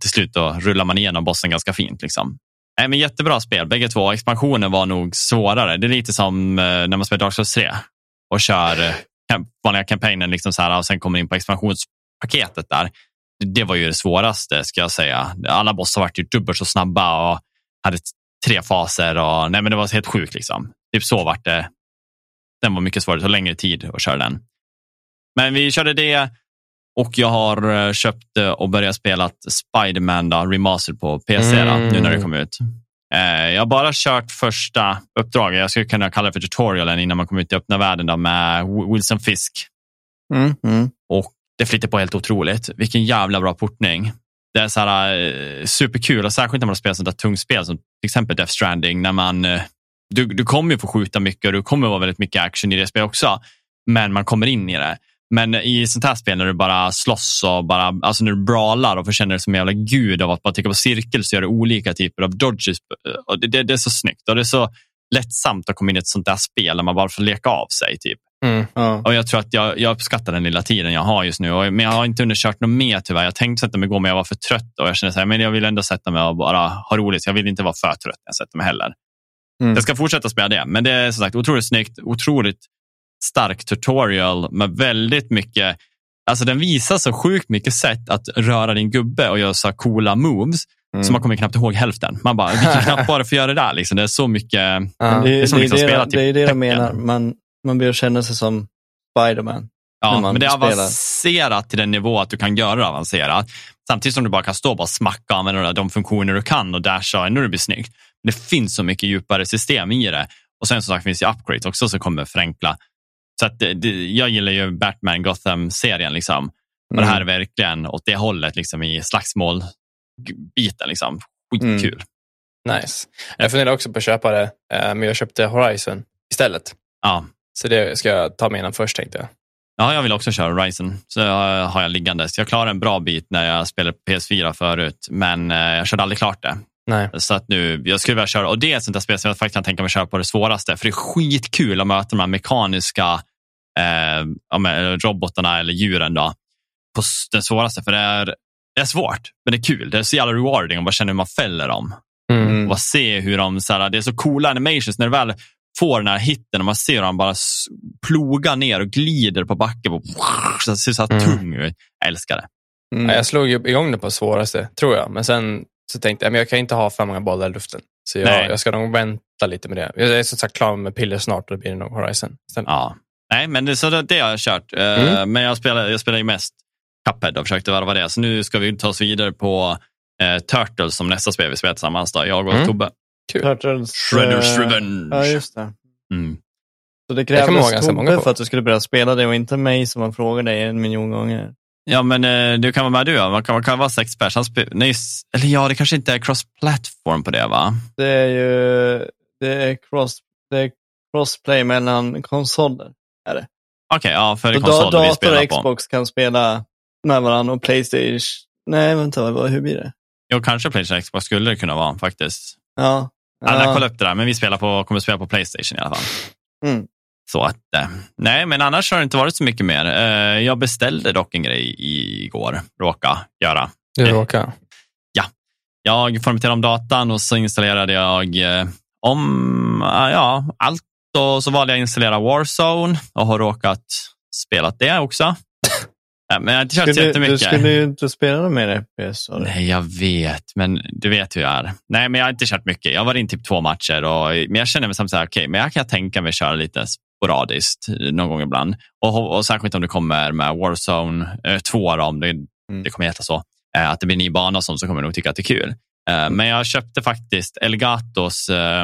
till slut då rullar man igenom bossen ganska fint. Liksom. Nej, men jättebra spel, bägge två. Expansionen var nog svårare. Det är lite som eh, när man spelar Dark Souls 3 och kör eh, vanliga kampanjen liksom så här, och sen kommer in på expansionspaketet där. Det, var ju det svåraste, ska jag säga. Alla bossar var ju dubbelt så snabba och hade tre faser. Och, nej, men det var helt sjukt. Liksom. Typ så vart det. Den var mycket svårare, det tog längre tid att köra den. Men vi körde det och jag har eh, köpt eh, och börjat spela Spider-Man då, Remastered på PC då, Mm. nu när det kom ut. Eh, Jag har bara kört första uppdraget. Jag skulle kunna kalla det för tutorialen innan man kommer ut i öppna världen då, med Wi- Wilson Fisk. Mm, mm. Och det flyttar på helt otroligt. Vilken jävla bra portning. Det är så här, superkul och särskilt när man har spelat sånt där tungt spel som till exempel Death Stranding. När man, du, du kommer ju få skjuta mycket och det kommer vara väldigt mycket action i det spelet också. Men man kommer in i det. Men i sånt här spel när du bara slåss och bara, alltså när du brawlar och får känna dig som en jävla gud av att bara trycka på cirkel så gör du olika typer av dodges. Och det, det, det är så snyggt och det är så lättsamt att komma in i ett sånt där spel där man bara får leka av sig. Typ. Mm. Ja. Och jag tror att jag, jag uppskattar den lilla tiden jag har just nu. Och, men jag har inte underkört något mer tyvärr. Jag tänkte sätta mig igår men jag var för trött och jag kände så här, men jag vill ändå sätta mig och bara ha roligt. Jag vill inte vara för trött när jag sätter mig heller. Mm. Jag ska fortsätta spela det, men det är som sagt otroligt snyggt, otroligt stark tutorial med väldigt mycket Alltså den visar så sjukt mycket sätt att röra din gubbe och göra så coola moves. Mm. Så man kommer knappt ihåg hälften. Man bara, vilken knapp var det för att göra det där? Liksom, det är så mycket. Ja. det, det är som det, liksom det, spela det, typ det är det jag tecken. menar. Man, man börjar känna sig som Spiderman. Ja, men det är spelar. avancerat till den nivå att du kan göra det avancerat. Samtidigt som du bara kan stå och bara smacka och använda de funktioner du kan och dasha och ändå blir snyggt. Men det finns så mycket djupare system i det. Och sen som sagt finns det upgrades också som kommer förenkla. Så att jag gillar ju Batman Gotham-serien. Liksom. Och det här är Mm. verkligen åt det hållet liksom, i slagsmål-biten. Liksom. Skitkul. Nice. Jag funderar också på att köpa det, eh, men jag köpte Horizon istället. Ja. Så det ska jag ta mig innan först tänkte jag. ja, jag vill också köra Horizon. Så har jag liggandes. Jag klarade en bra bit när jag spelade på PS4 förut, men eh, jag körde aldrig klart det. Nej. Så att nu, jag skulle vilja köra, och det är ett sånt där spel som jag faktiskt kan tänka mig att köra på det svåraste. För det är skitkul att möta de här mekaniska eh, men, robotarna eller djuren då, på den svåraste. För det är, det är svårt, men det är kul. Det är så jävla rewarding att bara känna hur man fäller dem. Mm. Och bara se hur de, så här, det är så coola animations när du väl får den här hitten och man ser hur de bara plogar ner och glider på backen. Och, så det ser så här Mm. tung ut. Jag älskar det. Mm. Ja, jag slog ju igång det på svåraste, tror jag. Men sen så tänkte jag men jag kan inte ha för många bollar i luften. Så jag, jag ska nog vänta lite med det. Jag är som sagt klar med piller snart och då blir det nog Horizon. Sen, Ja. Nej, men det, så det, det har jag kört. Eh, Mm. Men jag spelar, jag spelar ju mest Cuphead och försökte varva det. Så nu ska vi ta oss vidare på eh, Turtles som nästa spel vi spelar tillsammans. Då. Jag och Mm. Tobbe. Turtles, Shredders eh, Revenge. Ja, just det. Mm. Så det krävdes Tobbe för att du skulle börja spela det och inte mig som man frågar dig en miljon gånger. Ja, men eh, du kan vara med du. Ja. Man, kan, man kan vara sex pers. Nej, eller ja, det kanske inte är cross-platform på det, va? Det är ju det är cross, det är crossplay mellan konsoler. Okej, ja, för det Så är konsol da- vi dator spelar och på. Xbox kan spela med varandra och Playstation. Nej, vänta, vad- hur blir det? Jo, kanske Playstation och Xbox skulle det kunna vara faktiskt. Ja. Ja. Jag ja. kollade upp det där, men vi spelar på, kommer spela på Playstation i alla fall. Mm. Så att, eh, nej, men annars har det inte varit så mycket mer. Eh, jag beställde dock en grej igår, råka göra. Du Eh, råkar. Jag formaterade om datan och så installerade jag om ja, allt och så valde jag att installera Warzone och har råkat spela det också. Eh, Men jag har inte kört Skulle, du jättemycket. skulle ju inte spela mer FPS. du. Nej, jag vet, men du vet hur jag är. Nej, men jag har inte kört mycket. Jag har varit in typ två matcher, och, men jag känner mig som så här, okej, men jag kan tänka mig köra lite sporadiskt eh, någon gång ibland. Och, och särskilt om det kommer med Warzone eh, 2, då, om det, Mm. det kommer heta så, eh, att det blir ny bana och sånt, så kommer jag nog tycka att det är kul. Eh, men jag köpte faktiskt Elgatos, eh,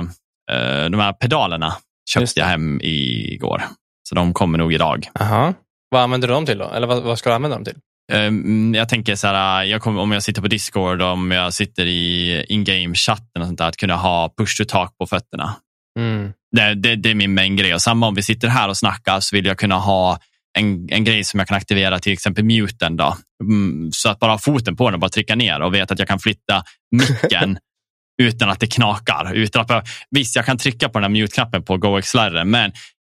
eh, de här pedalerna, köpte jag hem igår. Så de kommer nog idag. Jaha. Vad använder du dem till då? Eller vad, vad ska du använda dem till? Um, jag tänker så här, jag kommer, om jag sitter på Discord, om jag sitter i in-game-chatten och sånt där, att kunna ha push to talk på fötterna. Mm. Det, det, det är min main grej. Och samma om vi sitter här och snackar så vill jag kunna ha en, en grej som jag kan aktivera, till exempel muten. Då. Mm, så att bara ha foten på den och bara trycka ner och veta att jag kan flytta micken utan att det knakar. Utan att, visst, jag kan trycka på den här mute-knappen på GoX-läraren, men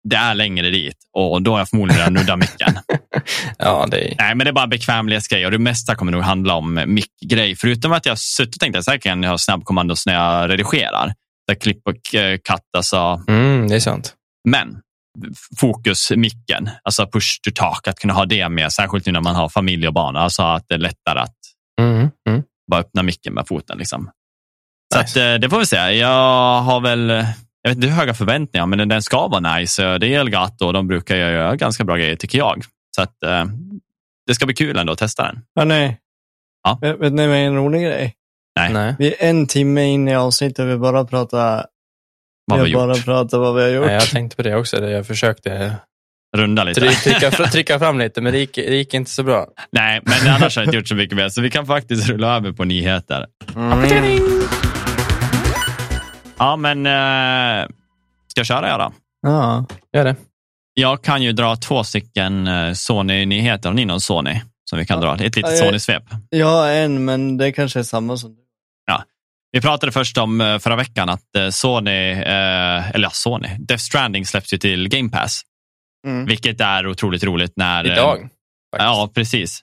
det är längre dit och då har jag förmodligen redan nuddat micken. Ja, det är... Nej, men det är bara en bekvämlighetsgrej och det mesta kommer nog handla om mick-grej. Förutom att jag har suttit och tänkt att jag kan ha snabbkommandos när jag redigerar. Där klipp och eh, cut, alltså. Mm, det är sant. Men fokus micken, alltså push to talk, att kunna ha det med, särskilt nu när man har familj och barn, alltså att det är lättare att Mm. Mm. bara öppna micken med foten. Liksom. Så Nice. att, eh, det får vi se. Jag har väl, jag vet inte hur höga förväntningar, men den- ska vara nice. Det är Elgato och de brukar göra ganska bra grejer tycker jag. Så att, eh, det ska bli kul ändå att testa den. Hörni, Ja. vet, vet ni vad en rolig grej? Nej. Nej. Vi är en timme in i avsnittet och vi bara pratar, Vad vi har har bara gjort. pratat vad vi har gjort. Nej, jag tänkte på det också. Jag försökte Runda lite. try- trycka, trycka fram lite, men det gick, det gick inte så bra. Nej, men annars har jag inte gjort så mycket mer. Så vi kan faktiskt rulla över på nyheter. Mm. Ja, men eh, ska jag köra jag då? Ja. Gör det. Jag kan ju dra två stycken eh, Sony-nyheter. Har ni någon Sony som vi kan dra? Ett litet Ja, Sony-svep. Jag har en, men det kanske är samma som du. Vi pratade först om eh, förra veckan att eh, Sony, eh, eller ja, Sony, Death Stranding släpps ju till Game Pass. Mm. Vilket är otroligt roligt när... Idag. faktiskt. Ja, precis.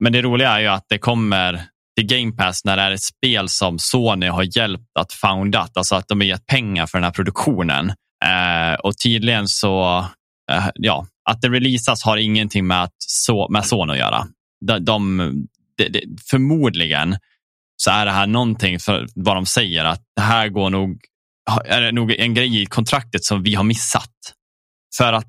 Men det roliga är ju att det kommer till Game Pass när det är ett spel som Sony har hjälpt att foundat, alltså att de har gett pengar för den här produktionen. Eh, och tydligen så, eh, ja, att det releasas har ingenting med, att so med Sony att göra. De, de, de, de, förmodligen så är det här någonting för vad de säger att det här går nog, är det nog en grej i kontraktet som vi har missat. För att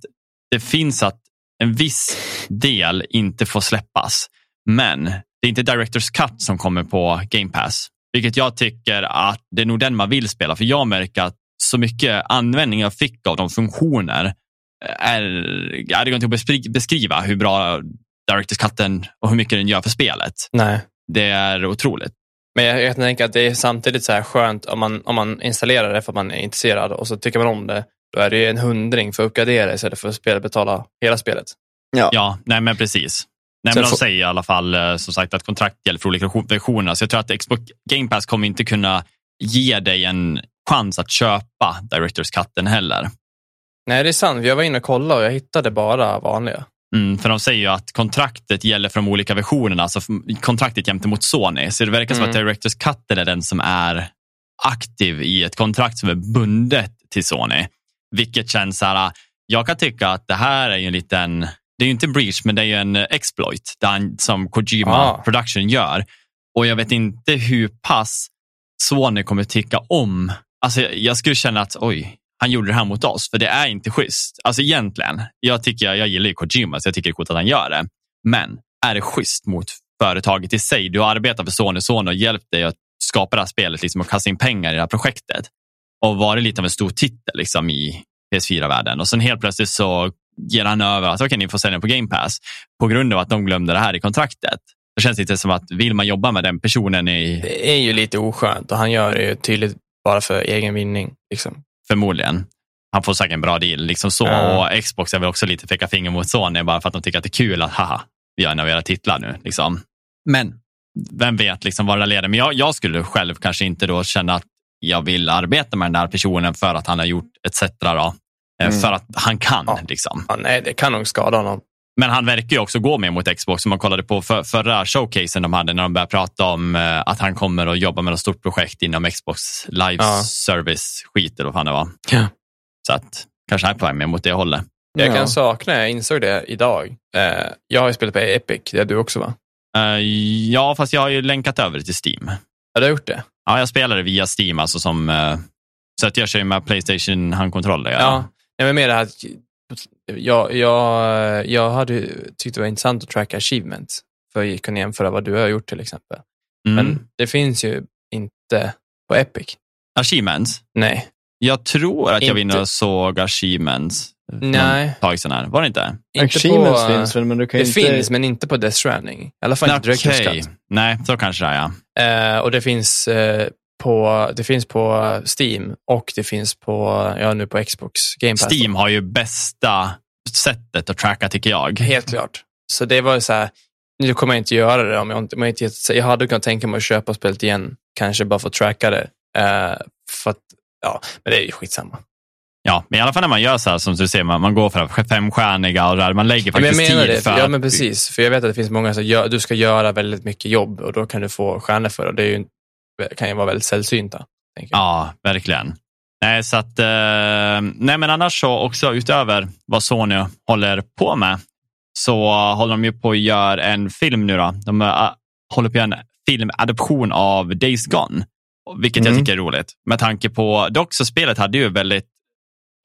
det finns att en viss del inte får släppas. Men det är inte Directors Cut som kommer på Game Pass. Vilket jag tycker att det är nog den man vill spela. För jag märker att så mycket användning jag fick av de funktioner är, ja, det går inte att beskriva hur bra Directors Cutten och hur mycket den gör för spelet. Nej. Det är otroligt. Men jag, jag tänker att det är samtidigt så här skönt om man, om man installerar det för att man är intresserad och så tycker man om det. Då är det en hundring för att uppgradera istället för att spela, betala hela spelet. Ja, ja nej men precis. Nej, men de säger i alla fall eh, som sagt att kontrakt gäller för olika versioner. Så jag tror att Xbox Game Pass kommer inte kunna ge dig en chans att köpa Directors Cutten heller. Nej, det är sant. Jag var inne och kollade och jag hittade bara vanliga. Mm, för de säger ju att kontraktet gäller för de olika versionerna, alltså kontraktet gentemot Sony. Så det verkar som mm. att Directors Cut är den som är aktiv i ett kontrakt som är bundet till Sony. Vilket känns så här, jag kan tycka att det här är ju en liten, det är ju inte en breach, men det är ju en exploit som Kojima ah. Production gör. Och jag vet inte hur pass Sony kommer tycka om, alltså jag skulle känna att oj, han gjorde det här mot oss, för det är inte schysst. Alltså egentligen, jag, tycker, jag gillar ju Kojima, så jag tycker det är coolt att han gör det. Men är det schysst mot företaget i sig? Du har arbetat för Sony Sony och hjälpt dig att skapa det här spelet liksom, och kasta in pengar i det här projektet. Och varit lite av en stor titel liksom, i PS4-världen. Och sen helt plötsligt så ger han över att okay, ni får sälja på Game Pass på grund av att de glömde det här i kontraktet. Det känns lite som att vill man jobba med den personen i... Det är ju lite oskönt och han gör det ju tydligt bara för egen vinning. Liksom. Förmodligen. Han får säkert en bra deal. Liksom så. Mm. Och Xbox är väl också lite peka finger mot Sony bara för att de tycker att det är kul att haha, vi har en av era titlar nu. Liksom. Men vem vet liksom vad det leder. Men jag, jag skulle själv kanske inte då känna att jag vill arbeta med den där personen för att han har gjort etc. Då. Eh, mm. För att han kan. Ja. Liksom. Ja, nej, det kan nog skada honom. Men han verkar ju också gå mer mot Xbox. Som man kollade på för, förra showcasen de hade när de började prata om eh, att han kommer att jobba med ett stort projekt inom Xbox live ja. service skit eller vad fan det var. Ja. Så att kanske han är på väg mer mot det hållet. Jag kan sakna, jag insåg det idag. Eh, jag har ju spelat på Epic, det är du också va? Ja, fast jag har ju länkat över till Steam. Har du gjort det? Ja, jag spelade via Steam, alltså som, så att jag kör med Playstation handkontroller. Ja, ja. Nej, men mer det här jag, jag, jag hade tyckt det var intressant att tracka achievements för att kunna jämföra vad du har gjort till exempel. Mm. Men det finns ju inte på Epic. Achievements? Nej. Jag tror att jag var inne och såg achievements. Nej. Tag sedan här. Var det inte? inte achievements på, finns väl, men du kan Det inte... finns, men inte på Death Stranding. I alla fall inte okay. Cut. Nej, så kanske det är, ja. Uh, och det finns uh, på, det finns på Steam och det finns på, ja, nu på Xbox Game Pass. Steam har ju bästa sättet att tracka tycker jag. Helt klart. Så det var så här, nu kommer jag inte göra det om jag inte, om jag, inte jag hade kunnat tänka mig att köpa spelet igen, kanske bara för att tracka det. Uh, för att, ja, men det är ju skitsamma. Ja, men i alla fall när man gör så här som du ser, man, man går för femstjärniga och där, man lägger faktiskt men jag tid det, för Ja, men precis. För jag vet att det finns många som gör, du ska göra väldigt mycket jobb och då kan du få stjärnor för det. Det är ju kan ju vara väldigt sällsynta. Ja, verkligen. Nej, så att, eh, nej, men annars så också utöver vad Sony håller på med så håller de ju på att göra en film nu. Då. De uh, håller på att göra en filmadoption av Days Gone, vilket mm. jag tycker är roligt. Med tanke på, dock så spelet hade ju väldigt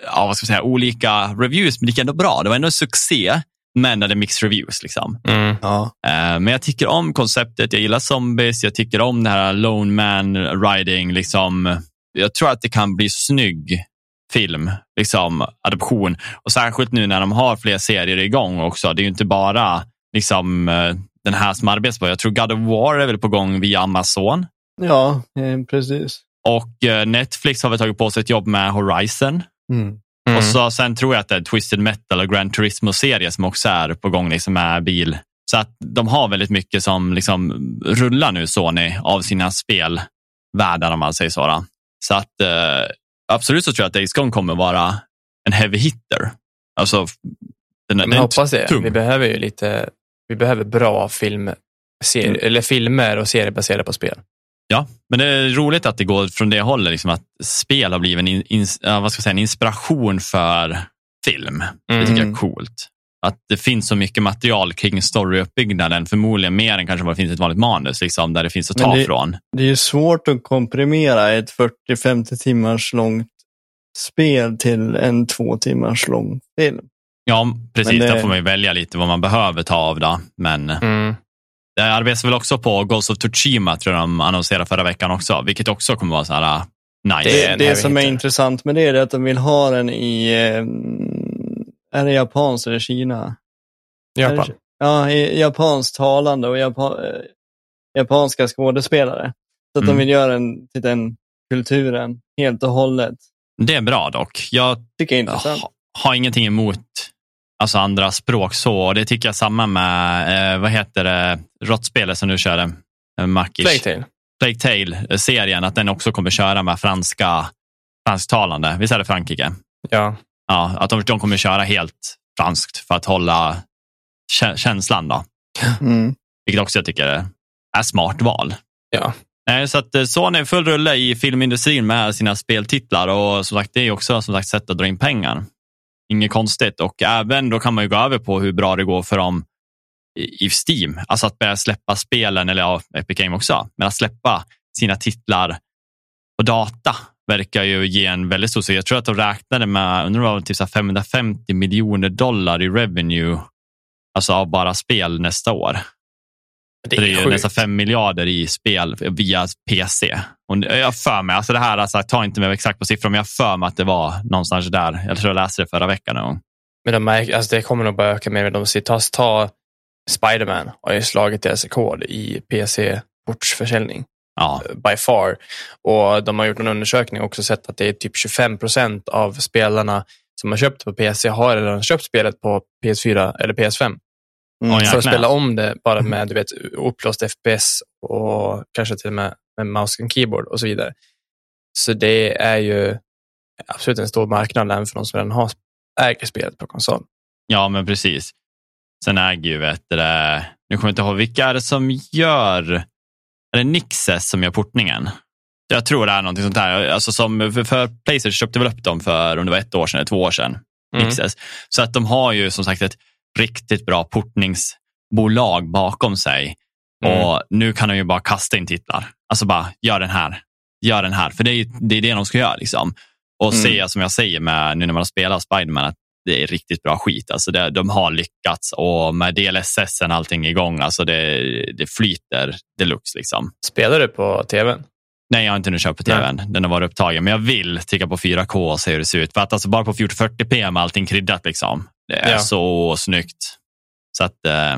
ja, vad ska jag säga, olika reviews, men det gick ändå bra. Det var ändå en succé men hade mixed reviews. Liksom. Mm. Ja. Uh, men jag tycker om konceptet, jag gillar zombies, jag tycker om det här lone man riding. Liksom. Jag tror att det kan bli snygg film, liksom, adoption. Och särskilt nu när de har fler serier igång också. Det är ju inte bara liksom, uh, den här som arbetas på. Jag tror God of War är väl på gång via Amazon. Ja, eh, precis. Och Netflix har väl tagit på sig ett jobb med Horizon. Mm. Mm. Och så, sen tror jag att det är Twisted Metal och Grand Turismo-serie som också är på gång liksom med bil. Så att de har väldigt mycket som liksom rullar nu, Sony, av sina spelvärldar om man säger så. Då. Så att eh, absolut så tror jag att Days Gone kommer vara en heavy hitter. Alltså, den, Men den hoppas det. Tung. Vi behöver ju lite, vi behöver bra film, serie, mm. eller filmer och serier baserade på spel. Ja, men det är roligt att det går från det hållet, liksom att spel har blivit en, in, vad ska jag säga, en inspiration för film. Mm. Det tycker jag är mm. coolt. att det finns så mycket material kring storyuppbyggnaden, förmodligen mer än kanske vad det finns i ett vanligt manus, liksom, där det finns att ta det, från. Det är ju svårt att komprimera ett 40-50 timmars långt spel till en två timmars lång film. Ja, precis. det... Där får man ju välja lite vad man behöver ta av. Då. Men mm. Det arbetas väl också på Ghost of Tsushima, tror jag de annonserade förra veckan också, vilket också kommer vara så här uh, nice. Det, det som är intressant med det är att de vill ha den i, eh, är det japanskt eller Kina? Japan. Ja, i japanskt talande och japan, eh, japanska skådespelare. Så att mm. de vill göra den till den kulturen helt och hållet. Det är bra dock. Jag tycker jag är intressant. har ingenting emot alltså andra språk så. Det tycker jag samma med, eh, vad heter det, råttspelet som du körde? Eh, Makish. Plague Tale. Plague Tale-serien, att den också kommer köra med franska, fransktalande. Visst är det Frankrike? Ja. Ja, att de, de kommer köra helt franskt för att hålla känslan. Då. Mm. Vilket också jag tycker är smart val. Ja. Så att eh, Sony är full rulle i filmindustrin med sina speltitlar och som sagt, det är också som sagt sätt att dra in pengar. Inget konstigt och även då kan man ju gå över på hur bra det går för dem i Steam. Alltså att börja släppa spelen, eller ja, Epic Game också, men att släppa sina titlar på data verkar ju ge en väldigt stor Jag tror att de räknade med undrar vad, typ 550 miljoner dollar i revenue alltså av bara spel nästa år. Det är, det är nästan fem miljarder i spel via PC. Och jag för mig, alltså det här, alltså, ta inte mig exakt på siffror, men jag för mig att det var någonstans där. Jag tror jag läste det förra veckan. Någon. Men de märker, alltså det kommer nog bara öka mer. De ta, ta Spiderman har ju slagit deras rekord i PC-portsförsäljning. Ja. By far. Och de har gjort en undersökning och också sett att det är typ 25 procent av spelarna som har köpt på PC har redan köpt spelet på PS4 eller PS5. Mm. För att spela om det bara med du vet, upplåst FPS och kanske till och med med mouse och keyboard och så vidare. Så det är ju absolut en stor marknad även för de som redan har äger spelet på konsol. Ja, men precis. Sen äger ju, vet du, nu kommer jag inte ihåg vilka är det som gör, är det Nixes som gör portningen? Jag tror det är någonting sånt där. Alltså som för, för Playstation köpte väl upp dem för om det var ett år sedan eller två år sedan. Mm. Nixes. Så att de har ju som sagt ett riktigt bra portningsbolag bakom sig. Mm. Och nu kan de ju bara kasta in titlar. Alltså bara, gör den här. Gör den här. För det är det, är det de ska göra. Liksom. Och mm. se, som jag säger med, nu när man spelar Spiderman, att det är riktigt bra skit. Alltså det, de har lyckats och med DLSS och allting igång, alltså det, det flyter deluxe. Liksom. Spelar du på tvn? Nej, jag har inte nu köpt på tvn. Nej. Den har varit upptagen. Men jag vill trycka på 4K och se hur det ser ut. För att alltså bara på 1440p med allting kryddat. Liksom. Det är ja. så snyggt. Så att, eh,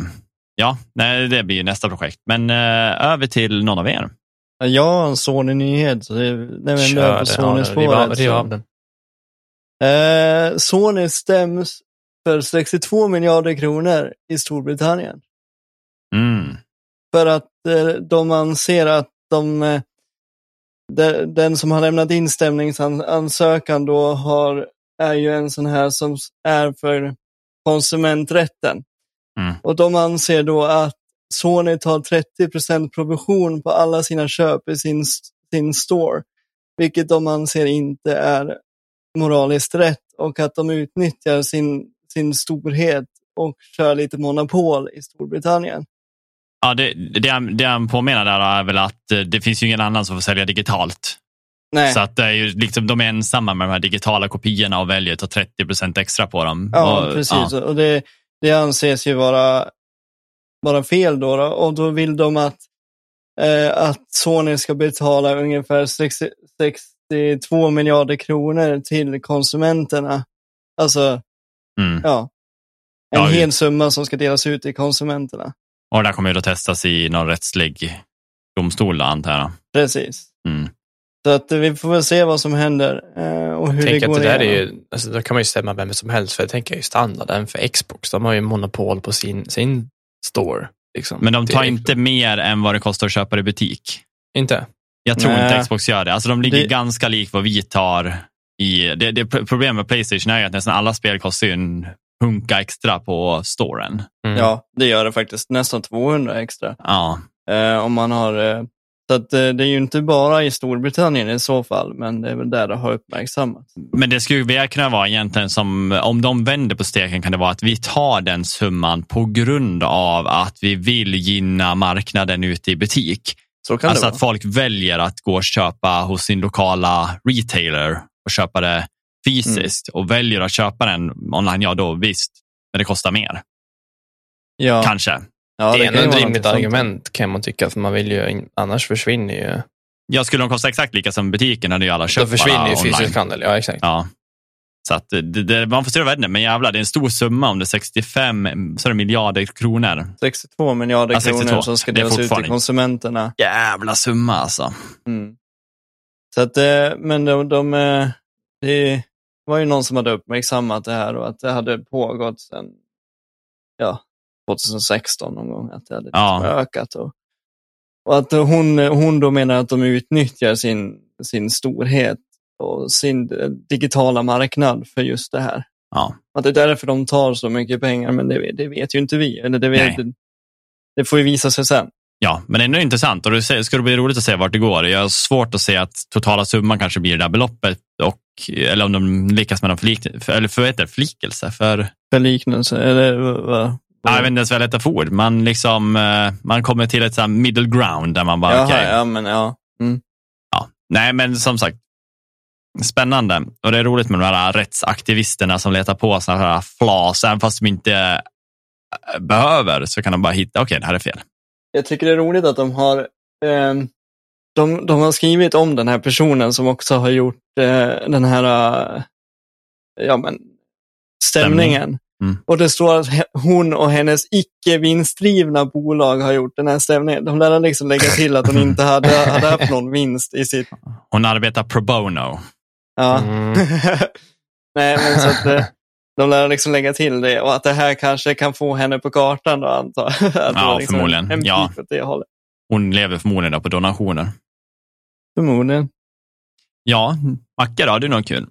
ja, nej, det blir nästa projekt. Men eh, över till någon av er. Jag har en Sony-nyhet. Så det är Kör på Sony-spåret. Riv av den. Eh, Sony stäms för 62 miljarder kronor i Storbritannien. Mm. För att eh, de anser att de, eh, de, den som har lämnat instämningsansökan då har, är ju en sån här som är för konsumenträtten. Mm. Och de anser då att Sony tar 30% provision på alla sina köp i sin, sin store, vilket de anser inte är moraliskt rätt och att de utnyttjar sin, sin storhet och kör lite monopol i Storbritannien. Ja, det, det, det han påminner där är väl att eh, det finns ju ingen annan som får sälja digitalt. Nej. Så att det är ju liksom, de är ensamma med de här digitala kopiorna och väljer att ta 30 procent extra på dem. Ja, och, precis. Ja. Och det, det anses ju vara, vara fel då, då, och då vill de att, eh, att Sony ska betala ungefär 60, 62 miljarder kronor till konsumenterna. Alltså, mm. ja. En ja, hel summa som ska delas ut till konsumenterna. Och det här kommer ju att testas i någon rättslig domstol, antar jag. Precis. Mm. Så att vi får väl se vad som händer eh, och hur det går att det där är ju, alltså, Då kan man ju stämma vem som helst, för jag tänker ju standarden för Xbox. De har ju monopol på sin, sin store. Liksom. Men de tar inte mer än vad det kostar att köpa det i butik. Inte? Jag tror Nej. inte Xbox gör det. Alltså de ligger det... ganska lik vad vi tar i... Det, det problemet med Playstation är ju att nästan alla spel kostar en hunka extra på storen. Mm. Ja, det gör det faktiskt. Nästan 200 extra. Ja. Eh, om man har eh, Så att, eh, det är ju inte bara i Storbritannien i så fall, men det är väl där det har uppmärksammats. Men det skulle väl kunna vara egentligen som, om de vänder på steken kan det vara att vi tar den summan på grund av att vi vill gynna marknaden ute i butik. Så kan alltså det att folk väljer att gå och köpa hos sin lokala retailer och köpa det fysiskt och väljer att köpa den online, ja då visst, men det kostar mer. Ja, Kanske. Ja, det är ju ändå ett rimligt argument kan man tycka, för man vill ju, annars försvinner ju... Ja, skulle de kosta exakt lika som butiken hade ju alla Då köpt försvinner ju online. fysisk handel, ja exakt. Ja. Så att det, det, man får styra världen, men jävlar, det är en stor summa om det är 65 så är det miljarder kronor. 62 miljarder Ja, 62. kronor som ska Det är delas ut till konsumenterna. Jävla summa alltså. Mm. Så att, eh, men de, de, eh, det var ju någon som hade uppmärksammat det här och att det hade pågått sedan ja, 2016 någon gång, att det hade Ja. ökat. Och, och att hon, hon då menar att de utnyttjar sin, sin storhet och sin eh, digitala marknad för just det här. Ja. Att det är därför de tar så mycket pengar, men det, det vet ju inte vi. Eller det, vet, det, det får ju visa sig sen. Ja, men det är ändå intressant och det ska det bli roligt att se vart det går. Jag har svårt att se att totala summan kanske blir det där beloppet och, eller om de lyckas med någon flik, eller för, heter det, flikelse. För, För liknelse, eller vad? Jag vet inte ens vad jag letar för ord. Man, liksom, eh, man kommer till ett så middle ground där man bara, Jaha, okej, ja, men ja. Mm. ja. Nej, men som sagt, spännande. Och det är roligt med de här rättsaktivisterna som letar på sådana här flas, även fast de inte eh, behöver så kan de bara hitta, okej, det här är fel. Jag tycker det är roligt att de har, eh, de, de har skrivit om den här personen som också har gjort eh, den här eh, ja, men, stämningen. Mm. Och det står att hon och hennes icke vinstdrivna bolag har gjort den här stämningen. De lär liksom lägga till att hon inte hade, hade haft någon vinst i sitt... Hon arbetar pro bono. Ja. Mm. Nej, men så att eh, de lär liksom lägga till det och att det här kanske kan få henne på kartan då antar jag. Ja, liksom förmodligen. En, en Ja. det hållet. Hon lever förmodligen på donationer. Förmodligen. Ja, Macke då, har du något kul?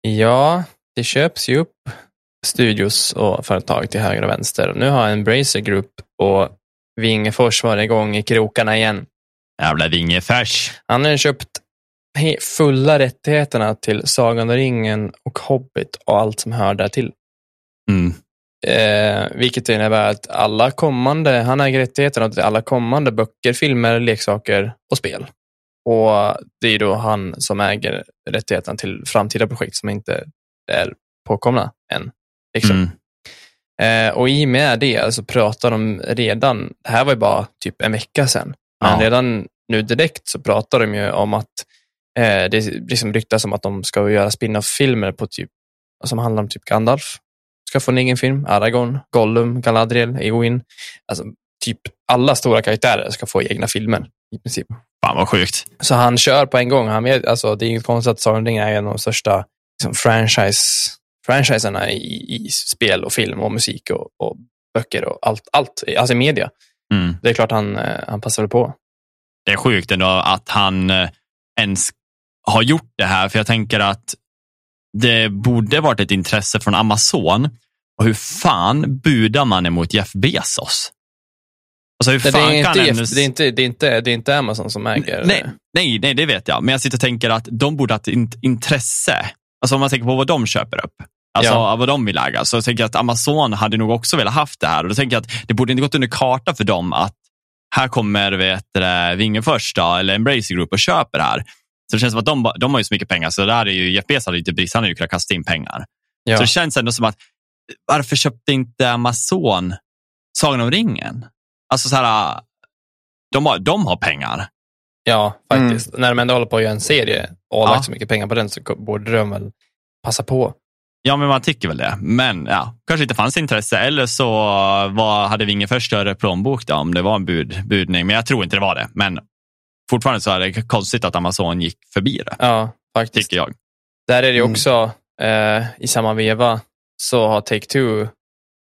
Ja, det köps ju upp studios och företag till höger och vänster. Nu har Embracer Group och Wingefors varit igång i krokarna igen. Jävla Vingefärs. Han har köpt fulla rättigheterna till Sagan om ringen och Hobbit och allt som hör där till. Mm. Eh, vilket innebär att alla kommande, han äger rättigheterna till alla kommande böcker, filmer, leksaker och spel. Och det är då han som äger rättigheterna till framtida projekt som inte är påkomna än. Liksom. Mm. Eh, och i och med det så pratar de redan, det här var ju bara typ en vecka sedan, men Ja. redan nu direkt så pratar de ju om att eh, det liksom ryktas om att de ska göra spin-off-filmer på typ, som handlar om typ Gandalf. Ska få en egen film, Aragorn, Gollum, Galadriel, Eowyn. Alltså typ alla stora karaktärer ska få egna filmer i princip. Fan vad sjukt. Så han kör på en gång. Han vet, alltså, det är inget konstigt att Sagan är en av de största liksom, franchise, franchiserna i, i spel och film och musik och, och böcker och allt, allt alltså media. Mm. Det är klart han, eh, han passar väl på. Det är sjukt ändå att han eh, ens har gjort det här, för jag tänker att det borde varit ett intresse från Amazon. Och hur fan budar man emot Jeff Bezos? Alltså hur Det, fan är kan inte, det, är inte, det, är inte, det är inte Amazon som äger. Nej, nej, nej, det vet jag. Men jag sitter och tänker att de borde ha ett int- intresse. Alltså om man tänker på vad de köper upp. Alltså Ja. vad de vill äga. Så jag tänker att Amazon hade nog också velat haft det här. Och då tänker jag att det borde inte gått under karta för dem att här kommer vet du, Vingefors då, eller Embracer Group och köper det här. Så det känns som att de, de har ju så mycket pengar, så där är ju Jeff Bezos hade inte brist, han hade ju kunnat kasta in pengar. Ja. Så det känns ändå som att, varför köpte inte Amazon Sagan om ringen? Alltså så här, de har, de har pengar. Ja, faktiskt. När de ändå håller på att göra en serie och har Ja. lagt så mycket pengar på den så borde de väl passa på. Ja, men man tycker väl det. Men ja, kanske inte fanns intresse. Eller så var, hade vi ingen för större plånbok då, om det var en bud, budning. Men jag tror inte det var det. Men fortfarande så är det konstigt att Amazon gick förbi det, Ja, faktiskt. tycker jag. Där är det Mm. också, eh, i samma veva, så har Take-Two,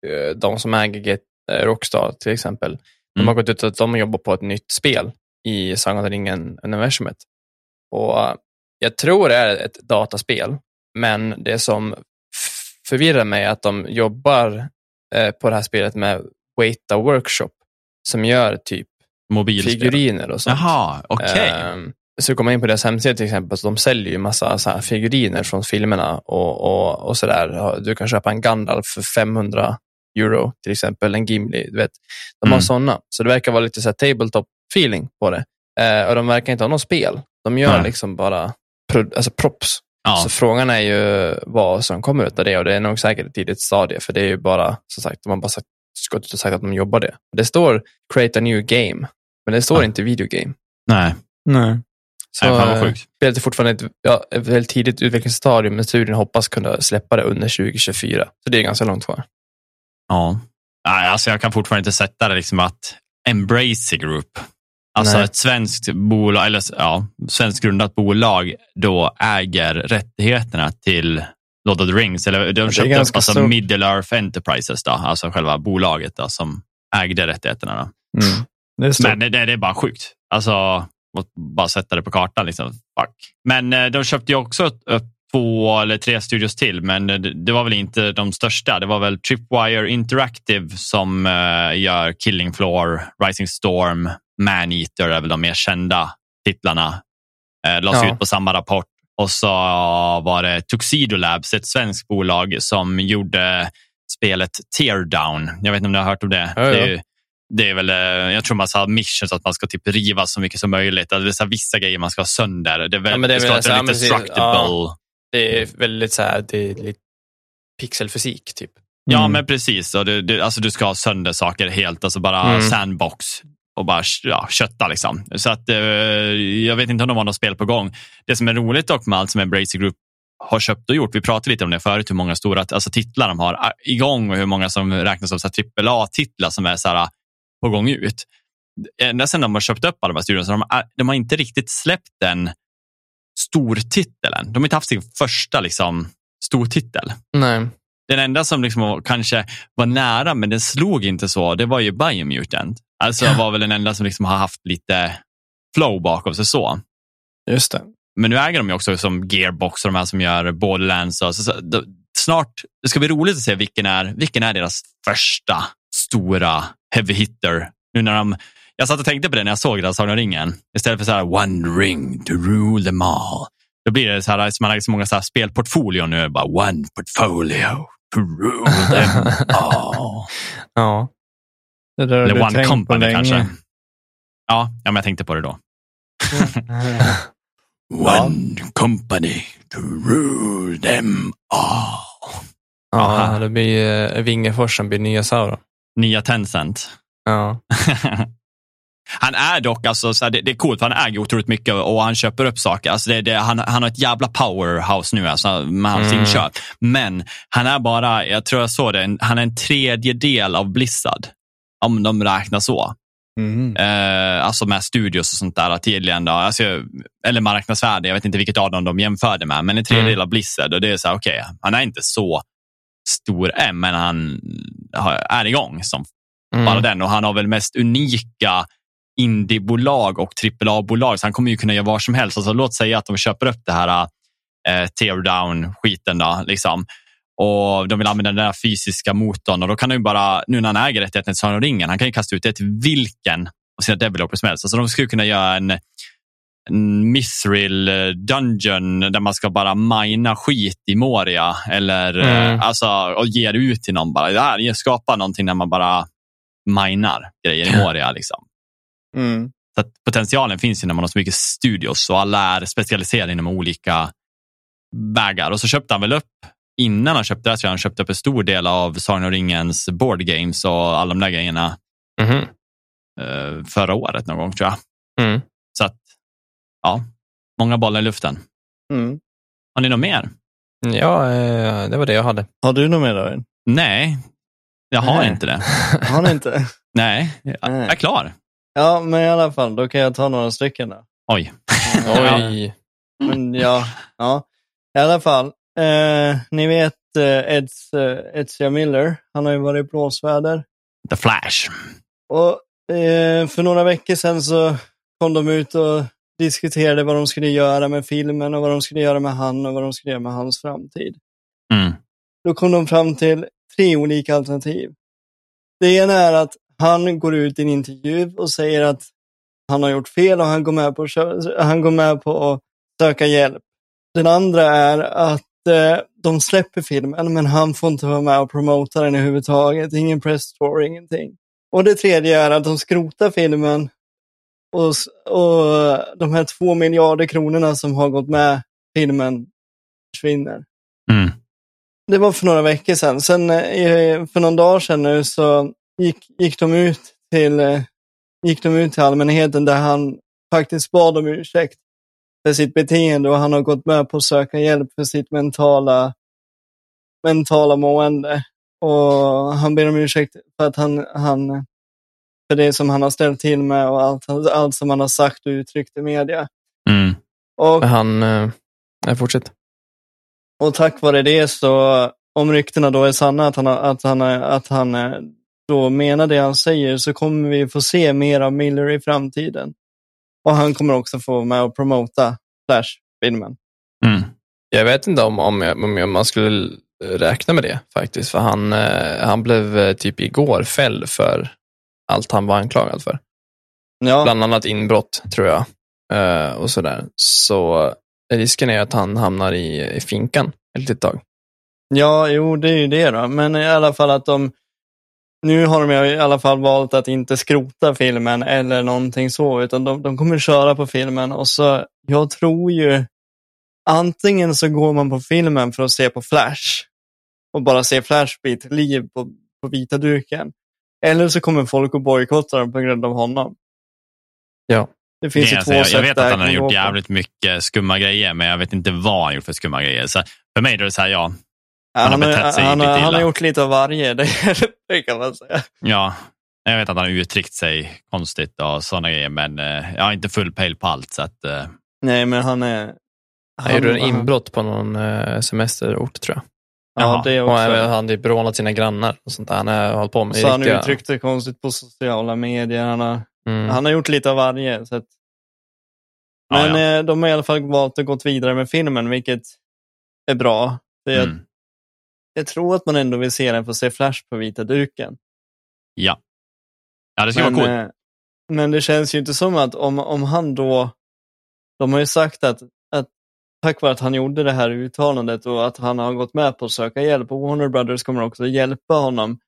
eh, de som äger Get, eh, Rockstar till exempel, de Mm. har gått ut att de jobbar på ett nytt spel i Sagan om ringen-universumet. Och eh, jag tror det är ett dataspel, men det som förvirrar mig att de jobbar eh, på det här spelet med Weta Workshop, som gör typ Mobilspel. figuriner och sånt. Jaha, okej. Ehm, så kommer man in på deras hemsida till exempel, så de säljer ju massa så figuriner från filmerna och, och, och sådär. Du kan köpa en Gandalf för 500 euro till exempel, en Gimli. Du vet. De har Mm. sådana, så det verkar vara lite så här tabletop-feeling på det. Eh, och de verkar inte ha något spel. De gör Nej. liksom bara pro, alltså props. Ja. Så frågan är ju vad som kommer ut av det och det är nog säkert ett tidigt stadie för det är ju bara, som sagt, de har bara sagt, gått ut och sagt att de jobbar det. Det står create a new game, men det står Ja. inte video game. Nej, Nej. Så Nej, fan vad eh, sjukt. spelet är fortfarande ett, ja, ett väldigt tidigt utvecklingsstadium, men studien hoppas kunna släppa det under 2024. Så det är ganska långt kvar. Ja. Nej, alltså jag kan fortfarande inte sätta det liksom att Embrace Group, alltså Nej. ett svenskt bolag, eller ja, svenskt grundat bolag, då äger rättigheterna till Lord of the Rings. Eller de köpte alltså stort. Middle Earth Enterprises, då, alltså själva bolaget då, som ägde rättigheterna. Mm. Det. Men det, det är bara sjukt. Alltså, bara sätta det på kartan. Liksom. Fuck. Men eh, de köpte ju också upp två eller tre studios till, men det, det var väl inte de största. Det var väl Tripwire Interactive som eh, gör Killing Floor, Rising Storm, Man-Eater är väl de mer kända titlarna. Eh, lades Ja. ut på samma rapport. Och så var det Tuxedo Labs, ett svenskt bolag som gjorde spelet Teardown. Jag vet inte om ni har hört om det. Ja, ja. det är, det är väl, eh, jag tror man ha missions att man ska typ riva så mycket som möjligt. Alltså, det är så vissa grejer man ska ha sönder. Det, är väl, Ja, men det är det ska vara lite destructible. Ja. Det är väldigt så här, det är lite pixelfysik typ. Ja, Mm. men precis. Och det, det, alltså, du ska ha sönder saker helt, alltså bara Mm. sandbox och bara ja, kötta. Liksom. Så att, eh, jag vet inte om de har något spel på gång. Det som är roligt dock med allt som Embracer Group har köpt och gjort, vi pratade lite om det förut, hur många stora alltså, titlar de har ah, igång och hur många som räknas som AAA-titlar som är så här, ah, på gång ut. Ända sedan de har köpt upp alla de här studierna så de, har- de har inte riktigt släppt den stortiteln. De har inte haft sin första liksom, stortitel. Nej. Den enda som liksom kanske var nära, men den slog inte så, det var ju Biomutant. Alltså var väl den enda som liksom har haft lite flow bakom sig så. Just det. Men nu äger de ju också som Gearbox och de här som gör Borderlands. Och så, så, snart, det ska bli roligt att se vilken är, vilken är deras första stora heavy hitter. Nu när de, jag satt och tänkte på det när jag såg det, Sagan om ringen. Istället för så här, one ring to rule them all. Då blir det så här, man har så många så här spelportfolio nu. Bara one portfolio to rule them all. Ja. Det där Eller one company kanske. Ja, ja, men jag tänkte på det då. Ja. One company to rule them all. Aha. ja, det blir uh, Vingefors som blir nya Sauron. Nya Tencent. Ja. han är dock, alltså, så här, det, det är coolt, för han äger otroligt mycket och han köper upp saker. Alltså, det, det, han, han har ett jävla powerhouse nu alltså, med hans Mm. inköp. Men han är bara, jag tror jag såg det, en- han är en tredjedel av Blizzard. Om de räknar så. Mm. Eh, alltså med studios och sånt där tydligen. Då. Alltså, eller marknadsvärde, jag vet inte vilket av dem de jämförde med. Men en tredjedel Mm. av Blizzard och det är så här, okej, han är inte så stor än, men han är igång som Mm. bara den och han har väl mest unika indiebolag och AAA-bolag så han kommer ju kunna göra vad som helst. Alltså, låt säga att de köper upp det här eh, teardown-skiten då, liksom. Och de vill använda den där fysiska motorn och då kan ju bara, nu när han äger rättigheten till Sagan om ringen, han kan ju kasta ut det till vilken av sina developers som helst. Alltså, de skulle kunna göra en, en Mithril eh, Dungeon där man ska bara mina skit i Moria eller Mm. eh, alltså, och ge det ut till någon. Bara, det här, skapa någonting där man bara minar grejer i Moria. Liksom. Mm. Så potentialen finns ju när man har så mycket studios och alla är specialiserade inom olika vägar. Och så köpte han väl upp, innan han köpte det, så han köpte upp en stor del av Sagan om ringens board games och alla de där grejerna eh, förra året någon gång tror jag. Mm. Så att, ja, många bollar i luften. Mm. Har ni något mer? Ja, eh, det var det jag hade. Har du något mer David? Nej, jag har Nej. inte det. Har ni inte? Nej, jag jag är klar. Ja, men i alla fall, då kan jag ta några stycken då. Oj. Oj. Men ja, ja. I alla fall. Eh, ni vet eh, Eds, eh, Edsja Miller, han har ju varit i blåsväder. The Flash. Och eh, för några veckor sedan så kom de ut och diskuterade vad de skulle göra med filmen och vad de skulle göra med han och vad de skulle göra med hans framtid. Mm. Då kom de fram till tre olika alternativ. Det ena är att han går ut i en intervju och säger att han har gjort fel och han går med på, han går med på att söka hjälp. Den andra är att de släpper filmen men han får inte vara med och promota den överhuvudtaget. Ingen press tour, ingenting. Och det tredje är att de skrotar filmen och, och de här två miljarder kronorna som har gått med filmen försvinner. Mm. Det var för några veckor sedan. Sen eh, för någon dag sedan nu så gick, gick, de ut till, eh, gick de ut till allmänheten där han faktiskt bad om ursäkt för sitt beteende och han har gått med på att söka hjälp för sitt mentala, mentala mående. Och han ber om ursäkt för att han, han för det som han har ställt till med och allt, allt som han har sagt och uttryckt i media. Mm. Och han... Eh, nej, fortsätt. Och tack vare det så, om ryktena då är sanna, att han, att han, att han då menar det han säger, så kommer vi få se mer av Miller i framtiden. Och han kommer också få vara med och promota Flash-filmen. Mm. Jag vet inte om, om, jag, om jag, man skulle räkna med det faktiskt. För han, eh, han blev eh, typ igår fälld för allt han var anklagad för. Ja, Bland annat inbrott, tror jag. Eh, och sådär. Så risken är att han hamnar i, i finkan ett litet tag. ja, jo, det är ju det då. Men i alla fall att de, nu har de ju i alla fall valt att inte skrota filmen eller någonting så, utan de, de kommer köra på filmen och så, jag tror ju, antingen så går man på filmen för att se på Flash och bara se Flash bli till liv på, på vita duken. Eller så kommer folk att bojkotta dem på grund av honom. Ja. Det finns Det ju alltså, två jag, sätt jag vet att han har gjort jävligt mycket skumma grejer, men jag vet inte vad han gjort för skumma grejer. Så för mig då är det så här, Ja, han har han, har, betett sig han, lite han har illa. gjort lite av varje, det, det kan man säga. ja. Jag vet att han har uttryckt sig konstigt och sådana grejer, men eh, jag har inte full pejl på allt. Så att, eh, Nej, men han är... Han gjorde en inbrott på någon eh, semesterort, tror jag. Ja, det Och också. även han hade rånat sina grannar. Och sånt där. Han har hållit på med Så han riktiga... uttryckte sig konstigt på sociala medier. Han har, Mm. han har gjort lite av varje. Så att, Ja, men ja. eh, de har i alla fall valt att gå vidare med filmen, vilket är bra. För jag, mm, jag tror att man ändå vill se den att se Flash på vita duken. ja. ja, det ska Men, vara coolt. eh, men det känns ju inte som att om, om han då... De har ju sagt att, att tack vare att han gjorde det här uttalandet och att han har gått med på att söka hjälp och Warner Brothers kommer också hjälpa honom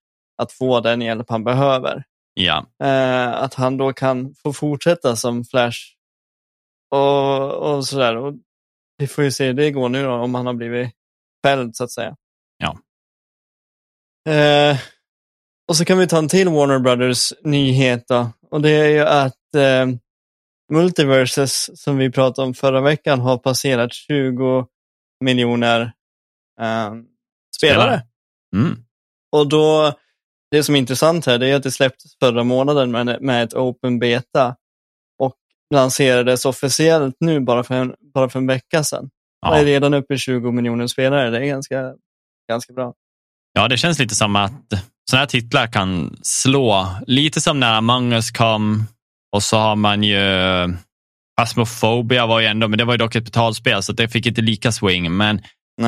att få den hjälp han behöver. Ja, Eh, att han då kan få fortsätta som Flash och, och sådär. Och vi får ju se hur det går nu då, om han har blivit fälld så att säga. Ja. Eh, och så kan vi ta en till Warner Brothers nyhet då. Och det är ju att eh, Multiverses som vi pratade om förra veckan har passerat 20 miljoner eh, spelare. Mm. Och då, det som är intressant här det är att det släpptes förra månaden med, med ett open beta och lanserades officiellt nu bara för en, bara för en vecka sedan. Och är Ja. redan uppe i 20 miljoner spelare. Det är ganska, ganska bra. ja, det känns lite som att sådana här titlar kan slå, lite som när Among us kom och så har man ju Phasmophobia var ju ändå, men det var ju dock ett betalspel så det fick inte lika swing. Men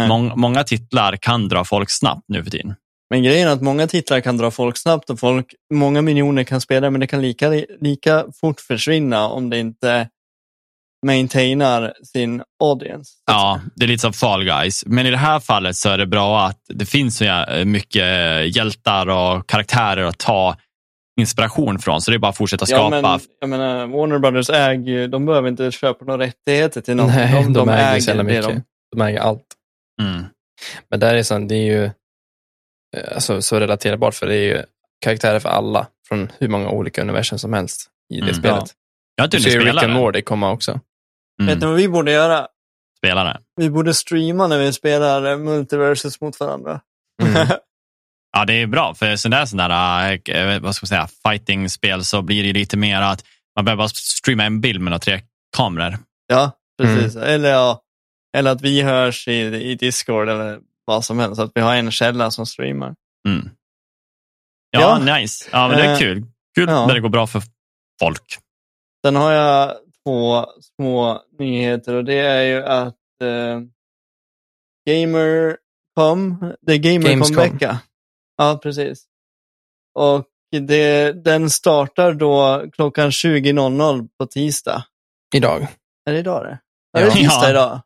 mång, många titlar kan dra folk snabbt nu för tiden. Men grejen är att många titlar kan dra folk snabbt och folk, många miljoner kan spela men det kan lika, lika fort försvinna om det inte maintainar sin audience. Ja, det är lite som Fall Guys. Men i det här fallet så är det bra att det finns så mycket hjältar och karaktärer att ta inspiration från. Så det är bara att fortsätta skapa. Ja, men, jag menar, Warner Brothers äger ju, de behöver inte köpa några rättigheter till någonting. Nej, de, de, äger så jävla det mycket. de- De äger allt. Mm. Men där är sånt, det är ju eh, alltså, så relaterbart för det är ju karaktärer för alla från hur många olika universum som helst i det Mm, spelet. Jag har inte hunnit Rick spela and det. Morty komma också. Vet Mm. ni vad vi borde göra? Spela det. Vi borde streama när vi spelar eh, multiverses mot varandra. Mm. Ja, det är bra. För sådana där, sådana där eh, vad ska man säga, fighting-spel så blir det lite mer att man behöver bara streama en bild med några tre kameror. ja, precis. Eller, ja, eller att vi hörs i, i Discord eller vad som helst. Att vi har en källa som streamar. Mm. Ja, Ja. nice. Ja, men det är Eh, kul. Kul ja. när det går bra för folk. Sen har jag två små nyheter och det är ju att eh, Gamercom, det är. Gamercom-vecka. Ja, precis. Och det, den startar då klockan 20.00 på tisdag. Idag. Är det idag det? Ja. Är det tisdag Ja. idag?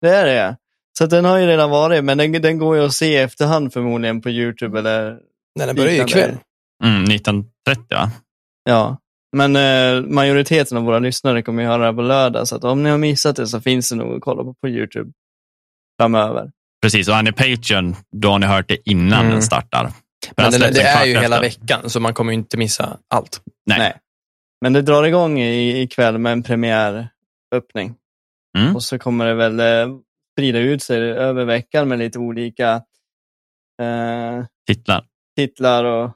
Det är det. Så den har ju redan varit, men den, den går ju att se i efterhand förmodligen på YouTube eller Nej, den börjar ju ikväll. Mm, 1930 va? Ja, men eh, majoriteten av våra lyssnare kommer ju höra det här på lördag, så att om ni har missat det så finns det nog att kolla på på YouTube framöver. Precis, och är ni Patreon, då har ni hört det innan Mm. den startar. Men den det, är ju hela efter. veckan, så man kommer ju inte missa allt. Nej. Nej. Men det drar igång i, ikväll med en premiäröppning. Mm. Och så kommer det väl eh, sprida ut sig över veckan med lite olika eh, Titlar. titlar och.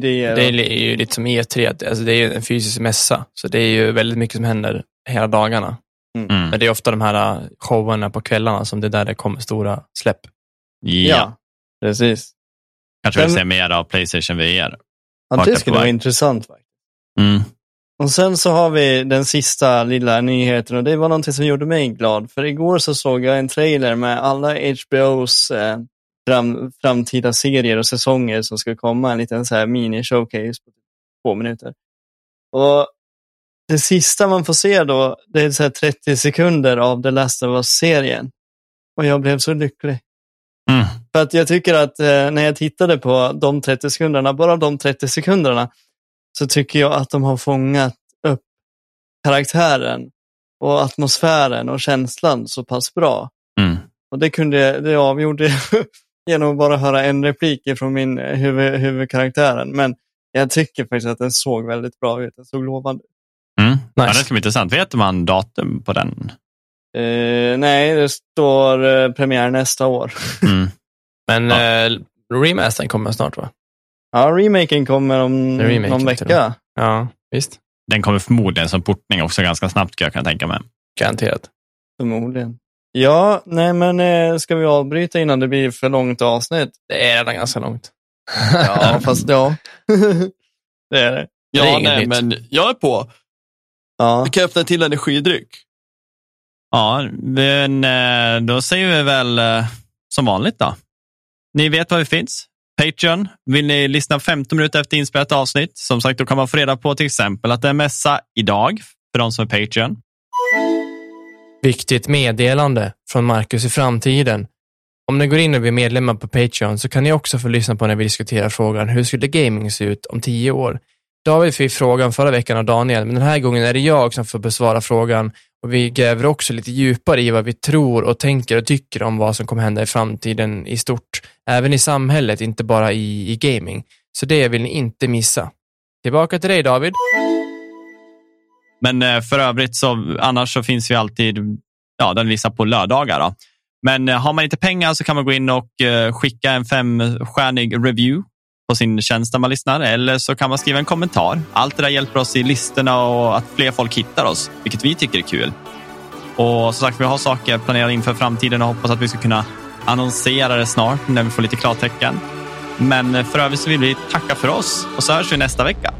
Det är och, li- ju lite som E3, att- alltså det är ju en fysisk mässa, så det är ju väldigt mycket som händer hela dagarna. Mm. Men det är ofta de här uh, showerna på kvällarna som det är där det kommer stora släpp. Ja. ja. precis. Kanske vill se mer av Playstation VR. Ja, det är skulle vara intressant. faktiskt. Mm. Och sen så har vi den sista lilla nyheten och det var någonting som gjorde mig glad. För igår så såg jag en trailer med alla HBOs eh, fram, framtida serier och säsonger som ska komma. En liten så här mini-showcase på två minuter. Och det sista man får se då, det är så här 30 sekunder av The Last of Us-serien. Och jag blev så lycklig. Mm. För att jag tycker att eh, när jag tittade på de 30 sekunderna, bara de 30 sekunderna, så tycker jag att de har fångat upp karaktären och atmosfären och känslan så pass bra. Mm. Och det kunde det avgjorde genom att bara höra en replik från min eh, huvud, huvudkaraktären. Men jag tycker faktiskt att den såg väldigt bra ut. Den såg lovande ut. Mm. Ja, Nice. det ska bli intressant. Vet man datum på den? Eh, nej, det står eh, premiär nästa år. Mm. Men Ja. eh, remastern kommer snart va? Ja, remaken kommer om remaken, någon vecka. Ja, visst. Den kommer förmodligen som portning också ganska snabbt, kan jag kan tänka mig. Garanterat. Förmodligen. Ja, nej men eh, ska vi avbryta innan det blir för långt avsnitt? Det är redan ganska långt. Ja, fast ja. det är det. Det är inget nytt. jag är på. Ja. kan öppna till energidryck. Ja, men eh, då säger vi väl eh, som vanligt då. Ni vet var vi finns. Patreon. Vill ni lyssna 15 minuter efter inspelat avsnitt? Som sagt, då kan man få reda på till exempel att det är mässa idag för de som är Patreon. Viktigt meddelande från Marcus i framtiden. Om ni går in och blir medlemmar på Patreon så kan ni också få lyssna på när vi diskuterar frågan hur skulle gaming se ut om tio år? David fick frågan förra veckan av Daniel, men den här gången är det jag som får besvara frågan och vi gräver också lite djupare i vad vi tror och tänker och tycker om vad som kommer hända i framtiden i stort, även i samhället, inte bara i, i gaming. Så det vill ni inte missa. Tillbaka till dig David. Men eh, för övrigt så annars så finns vi alltid, ja, den visar på lördagar. Då. Men eh, har man inte pengar så kan man gå in och eh, skicka en femstjärnig review på sin tjänst där man lyssnar eller så kan man skriva en kommentar. Allt det där hjälper oss i listorna och att fler folk hittar oss, vilket vi tycker är kul. Och som sagt, vi har saker planerade inför framtiden och hoppas att vi ska kunna annonsera det snart när vi får lite klartecken. Men för övrigt så vill vi tacka för oss och så hörs vi nästa vecka.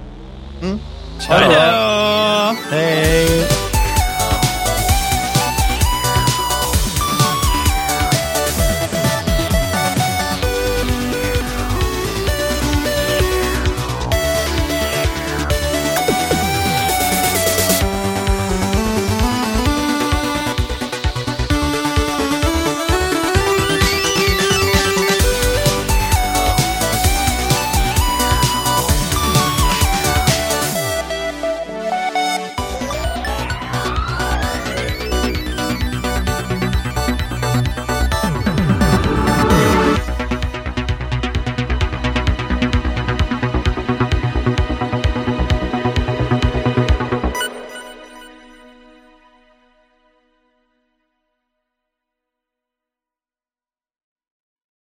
Mm. Hej då! Hej!